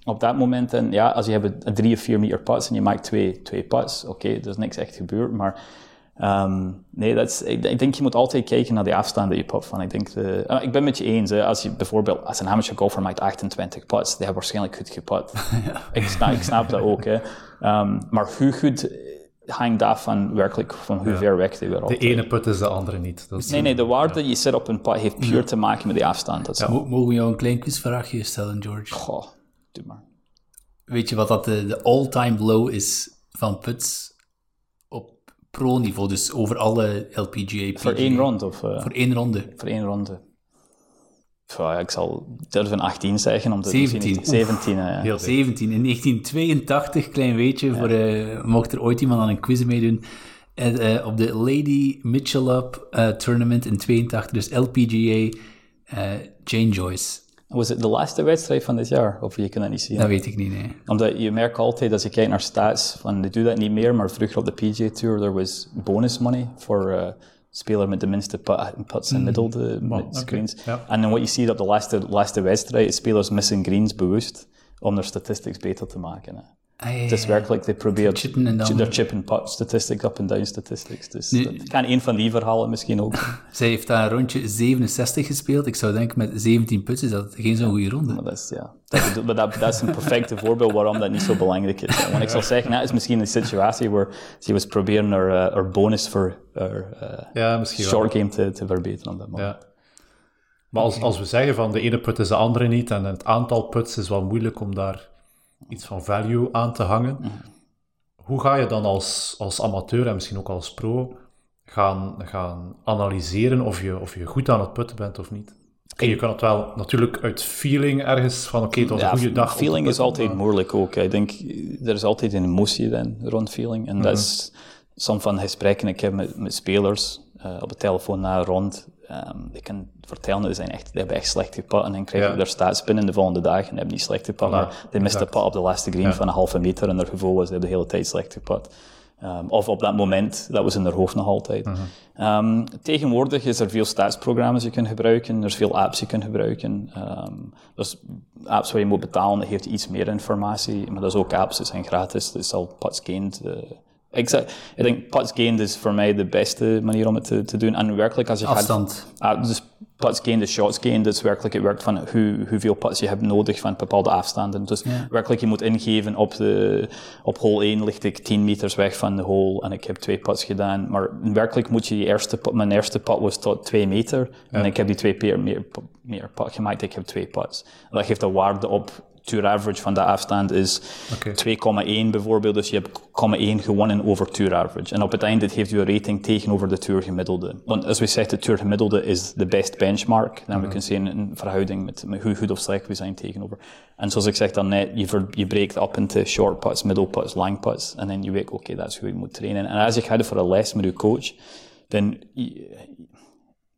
S4: op dat moment, en ja, als je hebt een 3 of 4 meter putts en je maakt twee, twee putts, oké, er is niks echt gebeurd, maar um, nee, dat is, ik, ik, denk je moet altijd kijken naar de afstand die je put van. Ik, denk de, uh, ik ben met je eens, hè, als je bijvoorbeeld, als een amateur golfer maakt 28 putts, die hebben waarschijnlijk goed geput. ja. ik, snap, ik snap dat ook, hè. Um, maar hoe goed hangt af van werkelijk van hoe ja. ver weg die weer
S2: De ene put is de andere niet. Dat is
S4: nee, nee, de waarde ja. je zet op een put heeft puur te maken met die afstand. Dat
S3: ja. Mogen we jou een klein quizvraagje stellen, George?
S4: Goh, doe maar.
S3: Weet je wat dat de, de all-time low is van puts op pro-niveau, dus over alle LPGA? PGA?
S4: Voor één ronde? Of, uh,
S3: voor één ronde.
S4: Voor één ronde. Ja, ik zal durven 18 zeggen. Omdat
S3: 17.
S4: 17, ja.
S3: Heel 17. In 1982, klein weetje, ja. voor, uh, mocht er ooit iemand aan een quiz meedoen. Uh, op de Lady Mitchell Up uh, tournament in 82, dus LPGA, Jane Joyce.
S4: Was het de laatste wedstrijd van dit jaar? Of je kan dat niet zien?
S3: Dat weet ik niet, nee.
S4: Omdat je merkt altijd, als je kijkt naar stats, van die doen dat niet meer, maar vroeger op de PGA Tour, er was bonus money voor speler met de minste putts en middel de
S2: Mm.
S4: screens.
S2: Okay, ja.
S4: En dan wat je ziet op de laatste, laatste wedstrijd, spelers missen greens bewust om their statistics beter te maken. Hè.
S3: Ah,
S4: Het is werkelijk, they
S3: en dan...
S4: de chip and putt statistics, up and down statistics. Dus nu, dat kan een van die verhalen misschien ook.
S3: Zij heeft daar een rondje 67 gespeeld. Ik zou denken met 17 puts is dat geen zo'n goede ronde.
S4: Maar dat is, ja, dat, maar dat, dat is een perfecte voorbeeld waarom dat niet zo belangrijk is. Want ik zou zeggen, dat is misschien een situatie waar ze was proberen haar, uh, haar bonus voor haar uh,
S2: ja, misschien
S4: short game te, te verbeteren op dat moment.
S2: Ja. Maar als, als we zeggen van de ene put is de andere niet en het aantal puts is wel moeilijk om daar iets van value aan te hangen. Mm. Hoe ga je dan als, als amateur en misschien ook als pro gaan, gaan analyseren of je, of je goed aan het putten bent of niet? Okay, je kan het wel natuurlijk uit feeling ergens van oké, okay, het was
S4: ja,
S2: een goede dag.
S4: Feeling is altijd maar... moeilijk ook. Ik denk, er is altijd een emotie dan rond feeling. En mm -hmm. dat is soms van gesprekken ik heb met, met spelers uh, op de telefoon na rond. Um, ik kan vertellen, zijn echt, die hebben echt slecht geput en dan krijgen ja. daar staats binnen de volgende dag en hebben niet slecht geput, maar die miste put op de laatste green van een halve meter en haar gevoel was, die hebben de hele tijd slecht geput. Um, of op dat moment, dat was in haar hoofd nog altijd. Um, tegenwoordig is er veel staatsprogramma's die je kunt gebruiken, er is veel apps die je kunt gebruiken. Um, dus apps waar je moet betalen, dat geeft iets meer informatie, maar dat is ook apps die zijn gratis, dus al putts gained. Uh, ik, zeg, ik denk putts gained is voor mij de beste manier om het te, te doen. En werkelijk als je
S3: Afstand.
S4: Gaat, uh, dus putts gained is shots gained. Dus werkelijk, het werkt van hoe, hoeveel putts je hebt nodig van bepaalde afstanden. Dus
S3: ja.
S4: werkelijk, je moet ingeven op de, op hole 1 ligt ik 10 meters weg van de hole en ik heb twee putts gedaan. Maar werkelijk moet je je eerste put, mijn eerste put was tot 2 meter. Ja. En ik heb die twee keer meer, meer put gemaakt. Ik heb twee putts. En dat geeft een waarde op tour average van de afstand is okay. 2,1 bijvoorbeeld. Dus je hebt 0,1 gewonnen over tour average. En op het einde geeft je een rating tegenover de tour gemiddelde. Want als we zeggen, de tour gemiddelde is de best benchmark. Dan mm -hmm. we kunnen zien een verhouding met, met hoe goed of slecht we zijn tegenover. En zoals ik zeg dan net, je, ver, je breekt op into short putts, middle putts, long putts. En dan je weet, oké, okay, dat is hoe je moet trainen. En als je gaat voor een les met je coach, dan...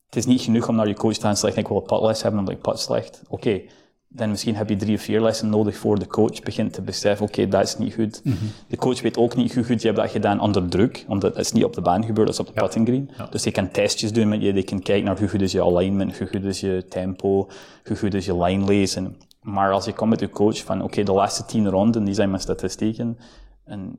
S4: Het is niet genoeg om naar je coach te gaan zeggen, ik wil een putles hebben omdat ik put slecht. Oké, okay dan misschien heb je drie of vier lessen nodig voor de coach begint te beseffen, oké, okay, dat is niet goed.
S3: Mm -hmm.
S4: De coach weet ook niet hoe goed je hebt dat gedaan onder druk, omdat het is niet op de baan gebeurd, dat is op de ja. putting green.
S2: Ja.
S4: Dus je kan testjes doen met je, je kan kijken naar hoe goed is je alignment, hoe goed is je tempo, hoe goed is je line lezen. Maar als je komt met je coach van, oké, okay, de laatste tien ronden, die zijn mijn statistieken, en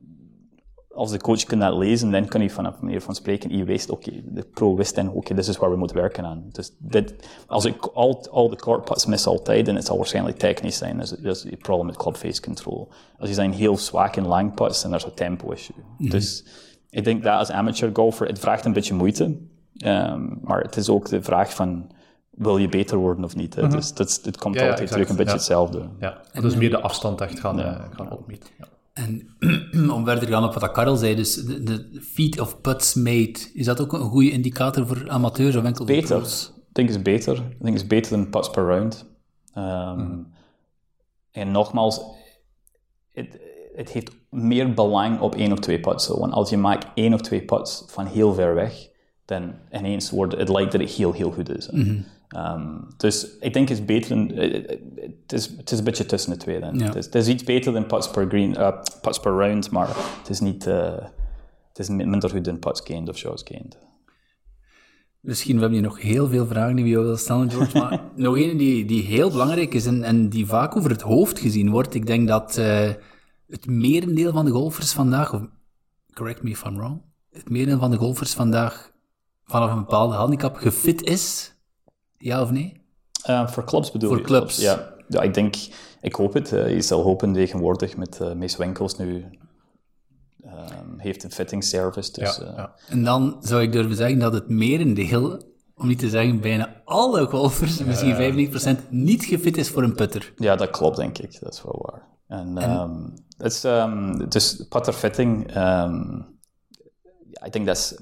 S4: als de coach kan dat lezen, dan kan hij vanaf manier van spreken, je wist, oké, okay, de pro wist dan, oké, okay, dit is waar we moeten werken aan. Dus dit, als ik al, al de court putts mis altijd, dan het zal waarschijnlijk technisch zijn. Dus dat is het probleem met club face control. Als je zijn heel zwak in lang putts, dan is er een tempo issue. Mm -hmm. Dus ik denk dat als amateur golfer, het vraagt een beetje moeite. Um, maar het is ook de vraag van, wil je beter worden of niet. Hè? Dus het, het komt
S2: Ja,
S4: altijd terug een beetje
S2: ja.
S4: hetzelfde.
S2: Ja, dus meer de afstand echt gaan, eh, gaan opmeten. Ja.
S3: En om verder te gaan op wat Karel zei, dus de, de feet of putts made, is dat ook een goede indicator voor amateurs of enkel
S4: Beter. Ik denk is beter. Ik denk is beter dan putts per round. Ehm, En nogmaals, het, het heeft meer belang op één of twee putts. Want als je maakt één of twee putts van heel ver weg, dan ineens wordt het lijkt dat het heel, heel goed is. hè. Ehm, dus ik denk het is beter, dan- eh, eh, het, is, het is een beetje tussen de twee dan.
S3: Ja.
S4: Het, is, het is iets beter dan putts per, green, eh, putts per round, maar het is niet... eh, het is mi- minder goed dan putts gained of shots gained.
S3: Misschien, we hebben hier nog heel veel vragen die we jou willen stellen, George, maar nog een die, die heel belangrijk is en, en die vaak over het hoofd gezien wordt. Ik denk dat eh, het merendeel van de golfers vandaag, of correct me if I'm wrong, het merendeel van de golfers vandaag vanaf een bepaalde handicap gefit is. Ja of nee?
S4: Eh, voor clubs bedoel
S3: Voor
S4: je?
S3: clubs.
S4: Ja. ja, ik denk, ik hoop het. Eh, je zal hopen tegenwoordig met uh, Mees Winkels nu ehm, heeft een fitting service. Dus,
S2: Ja,
S4: eh,
S2: ja.
S3: En dan zou ik durven zeggen dat het merendeel, om niet te zeggen bijna alle golfers, misschien 95%, niet gefit is voor een putter.
S4: Ja, dat klopt, denk ik. Dat is wel waar. En, ehm, het is, ehm, dus putterfitting, ehm, ja, ik denk dat is...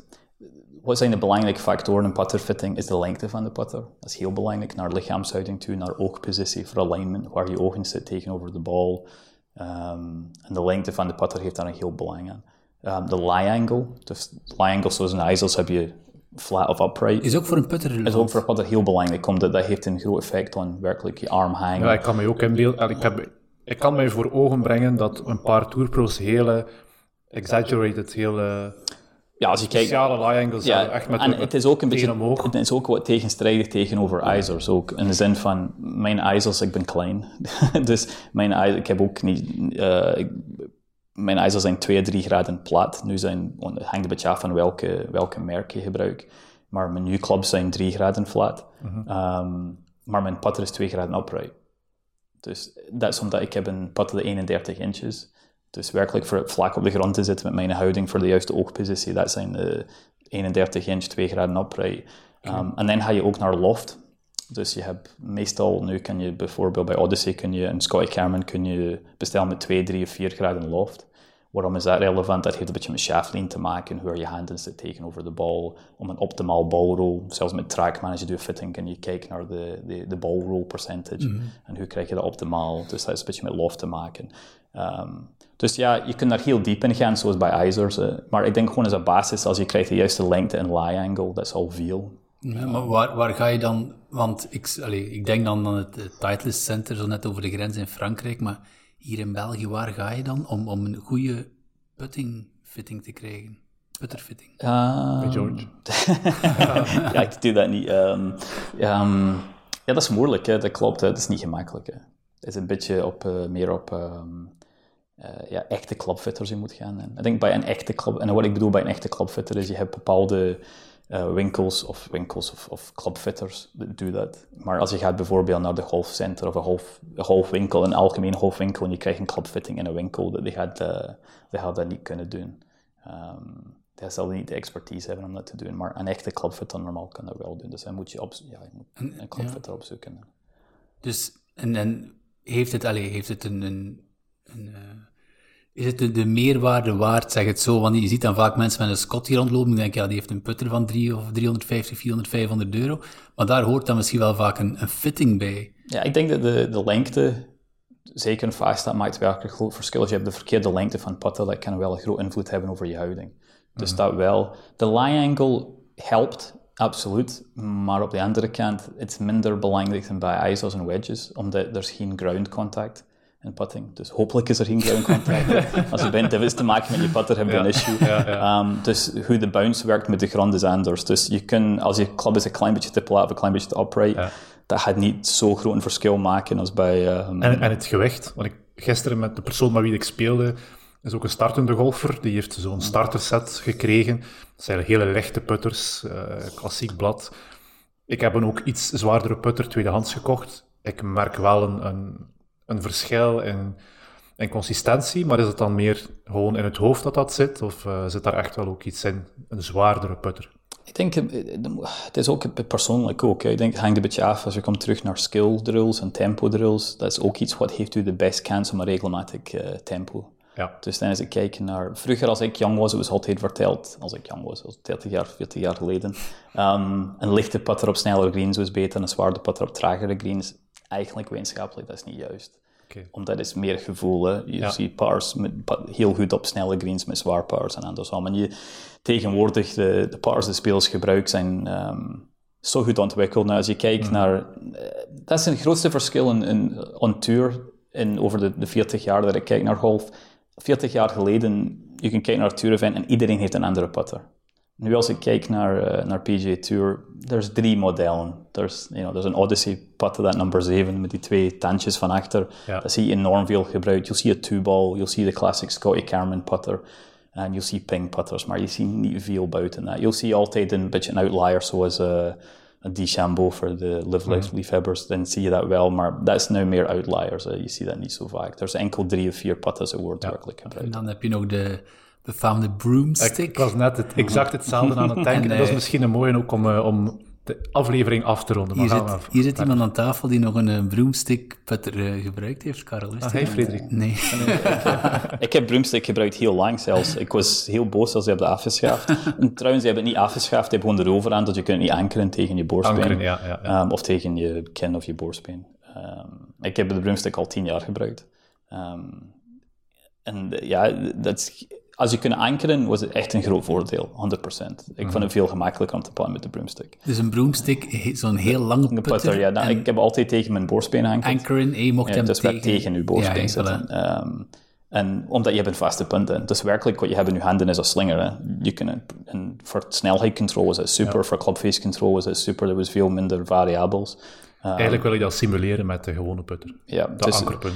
S4: Wat zijn de belangrijke factoren in putterfitting? Is de lengte van de putter. Dat is heel belangrijk. Naar lichaamshouding toe, naar oogpositie, voor alignment, waar je ogen zitten tegenover de bal. Ehm, en de lengte van de putter heeft daar een heel belang aan. Ehm, de lie angle. Dus lie angle zoals in ISO's heb je flat of upright.
S3: Is ook voor een putter
S4: Dat is
S3: relevant.
S4: ook voor een putter heel belangrijk, omdat dat heeft een groot effect op werkelijk je arm hangen.
S2: Ja, ik kan mij ook inbeelden. Ik, heb, ik kan mij voor ogen brengen dat een paar tourpro's hele exaggerated, hele
S4: Ja, als je kijkt...
S2: speciale lie angles
S4: Ja,
S2: hebben. Echt met
S4: en het is ook een beetje,
S2: omhoog.
S4: het is ook wat tegenstrijdig tegenover ISO's ook. In de zin van, mijn ISO's, ik ben klein. dus mijn ik heb ook niet, eh, ik- mijn ISO's zijn 2, 3 graden plat. Nu zijn, het hangt een beetje af van welke, welke merk je gebruikt. Maar mijn U-clubs zijn 3 graden flat. Ehm, maar mijn putter is 2 graden upright. Dus dat is omdat ik heb een putter de 31 inches. Dus werkelijk voor het vlak op de grond te zitten met mijn houding voor de juiste oogpositie, dat zijn de 31 inch, 2 graden upright. Um, en dan ga je ook naar loft. Dus je hebt meestal, nu kan je bijvoorbeeld bij Odyssey kun je, en Scotty Cameron kun je bestellen met 2, 3 of 4 graden loft. Waarom is dat relevant? Dat heeft een beetje met shaftlean te maken, hoe je handen zitten tegenover de bal, om een optimaal balroll. Zelfs met je doet fitting, kun je kijken naar de, de, de ballroll percentage. En hoe krijg je dat optimaal? Dus dat is een beetje met loft te maken. Ehm, dus ja, je kunt daar heel diep in gaan, zoals bij ISO's. eh, maar ik denk gewoon als een basis, als je krijgt de juiste lengte en lie angle, dat is al veel.
S3: Ja, maar waar, waar ga je dan... Want ik, allee, ik denk dan aan het eh, Titleist Center, zo net over de grens in Frankrijk, maar hier in België, waar ga je dan om, om een goede putting-fitting te krijgen? Putterfitting.
S4: Ehm,
S2: George.
S4: ja, ik doe dat niet. Ehm, ehm, ja, dat is moeilijk, hè. dat klopt. Hè. Dat is niet gemakkelijk. Hè. Het is een beetje op, eh, meer op ehm, eh, ja, echte clubfitters je moet gaan. En ik denk bij een echte club, en wat ik bedoel bij een echte clubfitter is, je hebt bepaalde eh, winkels of winkels of, of clubfitters, die doen dat. Maar als je gaat bijvoorbeeld naar de golfcenter of een, golf, een golfwinkel, een algemeen golfwinkel, en je krijgt een clubfitting in een winkel, die gaat, eh, die gaat dat niet kunnen doen. Ehm hij zal niet de expertise hebben om dat te doen, maar een echte clubfitter normaal kan dat wel doen. Dus dan moet je, op, ja, je moet een clubfitter opzoeken.
S3: Dus, en, en heeft het, allee, heeft het een... een, een eh, is het de, de meerwaarde waard, zeg het zo? Want je ziet dan vaak mensen met een Scott hier rondlopen. Ik denk, ja, die heeft een putter van 3 of 350, 400, 500 euro. Maar daar hoort dan misschien wel vaak een, een fitting bij.
S4: Ja, ik denk dat de, de lengte, zeker een faststaat, maakt werkelijk groot verschil. Als je hebt de verkeerde lengte van putten, dat kan wel een groot invloed hebben over je houding. Dus dat wel. De lie angle helpt, absoluut. Maar op de andere kant, het is minder belangrijk dan bij ISO's en wedges, omdat er geen ground contact in putting. Dus hopelijk is er geen ground contact. Als je bent is te maken met je putter, heb je een issue. Ehm, dus hoe de bounce werkt met de grond is anders. Dus je kunt, als je club is een klein beetje te plat of een klein beetje te upright, dat gaat niet zo groot een verschil maken als bij... ehm,
S2: En, en het gewicht, want ik, gisteren met de persoon met wie ik speelde, is ook een startende golfer. Die heeft zo'n starterset gekregen. Dat zijn hele lichte putters, eh, klassiek blad. Ik heb een ook iets zwaardere putter tweedehands gekocht. Ik merk wel een, een, een verschil in, in consistentie, maar is het dan meer gewoon in het hoofd dat dat zit? Of eh, zit daar echt wel ook iets in? Een zwaardere putter?
S4: Ik denk, eh, het is ook persoonlijk ook. Ik denk, het hangt een beetje af als je komt terug naar skill drills en tempo drills. Dat is ook iets wat heeft u de best kans om een regelmatig uh, tempo.
S2: Ja.
S4: Dus dan als ik kijk naar... Vroeger als ik jong was, het was altijd verteld, als ik jong was, 30 jaar, 40 jaar geleden, um, een lichte putter op snellere greens was beter een zwaarde putter op tragere greens. Eigenlijk wetenschappelijk, dat is niet juist.
S2: Okay.
S4: Omdat is meer gevoel. Hè. Je ja. ziet pars met, heel goed op snelle greens met zwaar pars en andersom. En je, tegenwoordig, de, de pars die spelers gebruiken zijn um, zo goed ontwikkeld. Nou, als je kijkt mm. naar... Uh, dat is het grootste verschil in, in, on tour in, over de, de 40 jaar dat ik kijk naar golf. 40 jaar geleden, je kunt kijken naar het tour-event en iedereen heeft een andere putter. Nu als ik kijk naar, uh, naar PGA Tour, er drie modellen. There's, you know, there's een Odyssey putter, dat number 7, met die twee tandjes van achter.
S2: Ja.
S4: Dat zie je enorm veel gebruikt. You'll see a two-ball, you'll see the classic Scotty Cameron putter. En you'll see ping putters, maar je ziet niet veel buiten dat. You'll see altijd een beetje een outlier, zoals uh, een DeChambeau voor de live life liefhebbers. Dan zie je dat wel, maar dat is nu meer outliers. Uh, je ziet dat niet zo vaak. Er zijn enkel drie of vier putters die worden ja. werkelijk gebruikt.
S3: En dan heb je nog de befaamde broomstick.
S2: Ik, ik was net het, exact hetzelfde aan het denken. en, dat is misschien een mooie ook om, uh, om de aflevering af te ronden.
S3: Hier zit, hier zit iemand aan tafel die nog een uh, broomstick putter uh, gebruikt heeft, Karel.
S2: Ah, hey, Frederik.
S3: Nee.
S4: ik heb broomstick gebruikt heel lang zelfs. Ik was heel boos als ze hebben afgeschaft. en trouwens, ze hebben het niet afgeschaft, ze hebben gewoon erover aan dat je kunt niet ankeren tegen je borstbeen.
S2: Ankeren, ja, ja, ja.
S4: Um, of tegen je kin of je borstbeen. Um, ik heb de broomstick al tien jaar gebruikt. Um, en ja, dat is als je kunt ankeren, was het echt een groot voordeel, 100%. Ik vond het veel gemakkelijker om te pakken met de broomstick.
S3: Dus een broomstick, zo'n heel lange putter?
S4: putter ja, nou, ik heb altijd tegen mijn borstbeen ankerd.
S3: Ankeren, en je mocht
S4: ja,
S3: hem
S4: dus
S3: tegen...
S4: tegen je borstbeen
S3: ja,
S4: zitten. Um, en omdat je hebt een vaste punt in. Dus werkelijk wat je hebt in je handen is een slinger. Hè. Je kunt, en voor snelheidscontrole is het super, ja. voor clubface control is het super. Er was veel minder variabels.
S2: Um, Eigenlijk wil je dat simuleren met de gewone putter.
S4: Ja,
S2: de
S4: dus,
S2: ankerpunt.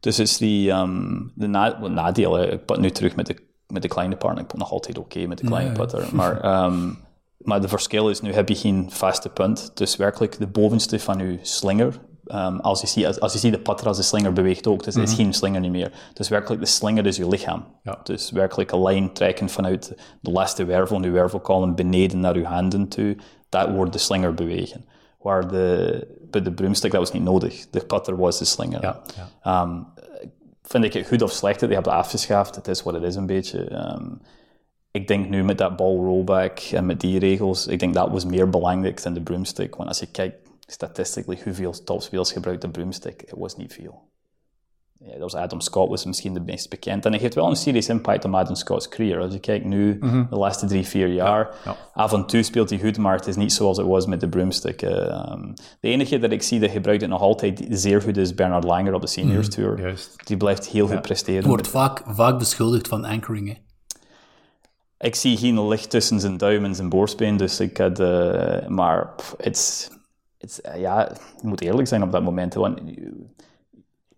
S4: Dus is die um, de na, nadeel, ik pat nu terug met de met de kleine partner. Ik ben nog altijd oké okay met de kleine nee. putter. Maar, um, maar de verschil is, nu heb je geen vaste punt. Dus werkelijk de bovenste van je slinger, um, als, je ziet, als, als je ziet de putter als de slinger beweegt ook, dus mm -hmm. is geen slinger niet meer. Dus werkelijk de slinger is je lichaam.
S2: Ja.
S4: Dus werkelijk een lijn trekken vanuit de laatste wervel, je wervelkolom beneden naar je handen toe, dat wordt de slinger bewegen. Waar de, bij de broomstick, dat was niet nodig. De putter was de slinger.
S2: Ja, ja.
S4: Um, vind ik het goed of slecht dat je hebt afgeschaft. Het is wat het is een beetje. Um, ik denk nu met dat ball rollback en met die regels, ik denk dat was meer belangrijk dan de broomstick. Want als je kijkt statistisch hoeveel topspelers gebruikt de broomstick, het was niet veel. Ja, dat was Adam Scott was misschien de meest bekend. En hij heeft wel een serious impact op Adam Scott's career. Als je kijkt nu, mm -hmm. de laatste drie, vier jaar,
S2: ja, ja.
S4: af en toe speelt hij goed, maar het is niet zoals het was met de broomstick. Uh, um, de enige dat ik zie dat gebruikt het nog altijd zeer goed is Bernard Langer op de Seniors
S2: Mhm,
S4: Tour.
S2: Juist.
S4: Die blijft heel goed presteren.
S3: Wordt vaak, vaak beschuldigd van anchoring, hè?
S4: Ik zie geen licht tussen zijn duim en zijn borstbeen, dus ik had... Uh, maar pff, it's, it's, uh, ja, je moet eerlijk zijn op dat moment. Want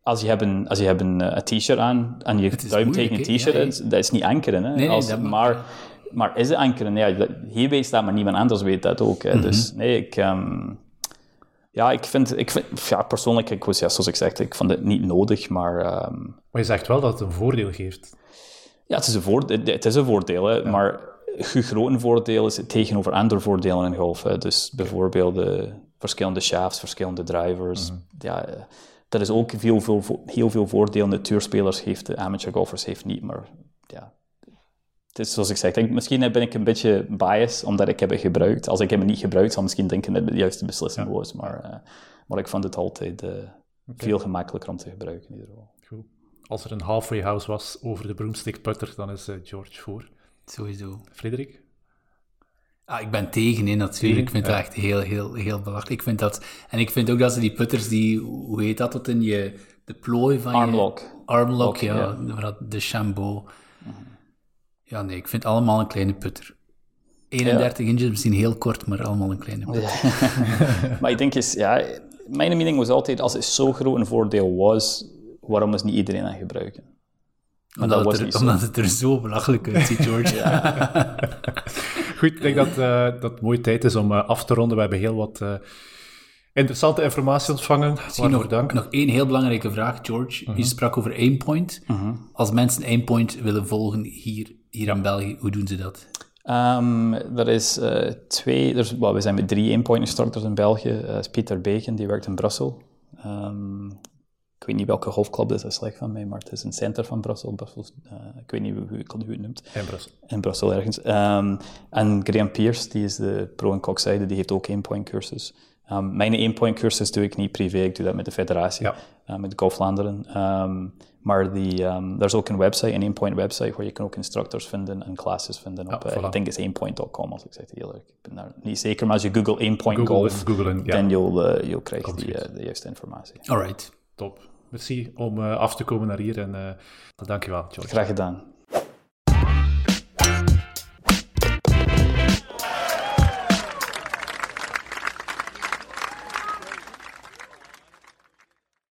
S4: als je hebt een, als je hebt een, uh, t-shirt aan en je duim tegen een t-shirt
S3: Ja,
S4: dat is niet ankeren. Hè?
S3: Nee, nee,
S4: Als-
S3: dat mag-
S4: maar, maar is het ankeren? Ja, weet dat, maar niemand anders weet dat ook. Hè? Dus
S3: Mhm.
S4: nee, ik... ehm, ja, ik vind, ik vind ja, persoonlijk, ik was, ja, zoals ik zeg, ik vond het niet nodig, maar ehm,
S2: Maar je zegt wel dat het een voordeel geeft.
S4: ja, het is een, voordeel, het is een voordeel, hè, maar het grote voordeel is het tegenover andere voordelen in golf. Hè. Dus bijvoorbeeld de verschillende shafts, verschillende drivers. Ja, eh, dat is ook veel, veel, heel veel voordelen de tourspelers heeft, de amateur golfers heeft niet, maar ja... Het is zoals ik zeg, ik denk, misschien ben ik een beetje biased omdat ik heb het gebruikt. Als ik hem niet gebruikt, zal ik misschien denken dat het de juiste beslissing was. Maar, eh, maar ik vond het altijd eh, veel gemakkelijker om te gebruiken in ieder geval.
S2: Goed. Als er een halfway house was over de broomstick putter, dan is eh, George voor.
S3: Sowieso.
S2: Frederik?
S3: Ah, ik ben tegen, hè, natuurlijk. Ik vind
S2: ja.
S3: dat echt heel, heel, heel belachelijk. Ik vind dat... En ik vind ook dat ze die putters die... Hoe heet dat tot in je... De plooi van je...
S4: Armlock.
S3: Armlock,
S4: Lock,
S3: ja.
S4: ja.
S3: dat- De Chambeau. Ja, nee, ik vind allemaal een kleine putter. 31 inches, misschien heel kort, maar allemaal een kleine putter.
S4: Maar ik denk eens, ja, mijn mening was altijd, als het zo groot een voordeel was, waarom is niet iedereen aan gebruiken? Dat
S3: Omdat,
S4: was
S3: het er, omdat het er zo belachelijk uitziet, George.
S2: Goed, ik denk dat eh, dat het mooie tijd is om eh, af te ronden. We hebben heel wat eh, interessante informatie ontvangen.
S3: Misschien nog,
S2: dank.
S3: nog één heel belangrijke vraag, George. Je sprak over aimpoint. Als mensen aimpoint willen volgen hier, hier in België, hoe doen ze dat?
S4: Um, er is uh, twee, er is, well, we zijn met drie aimpoint instructors in België. Uh, is Pieter Bacon, die werkt in Brussel. Um, ik weet niet welke golfclub dat is slecht van mij, maar het is een center van Brussel. Brussel uh, ik weet niet hoe, hoe het noemt.
S2: In Brussel.
S4: In Brussel ergens. Um, en Graham Pierce, die is de pro- en kokzijde, die heeft ook aimpoint cursus. Um, mijn aimpoint cursus doe ik niet privé, ik doe dat met de federatie,
S2: ja.
S4: uh, met Golf Vlaanderen. Um, maar die, er is ook een website, een aimpoint website, waar je kan ook instructors vinden en classes vinden. Op,
S2: ja,
S4: uh, ik denk het is aimpoint.com, als ik zeg het heel erg. Ik ben daar niet zeker, maar als je Google aimpoint
S2: Google,
S4: golf, dan you'll, uh, you'll krijgen die, de juiste informatie.
S3: Alright.
S2: Top. Merci om af te komen naar hier en dankjewel, George.
S4: Graag gedaan.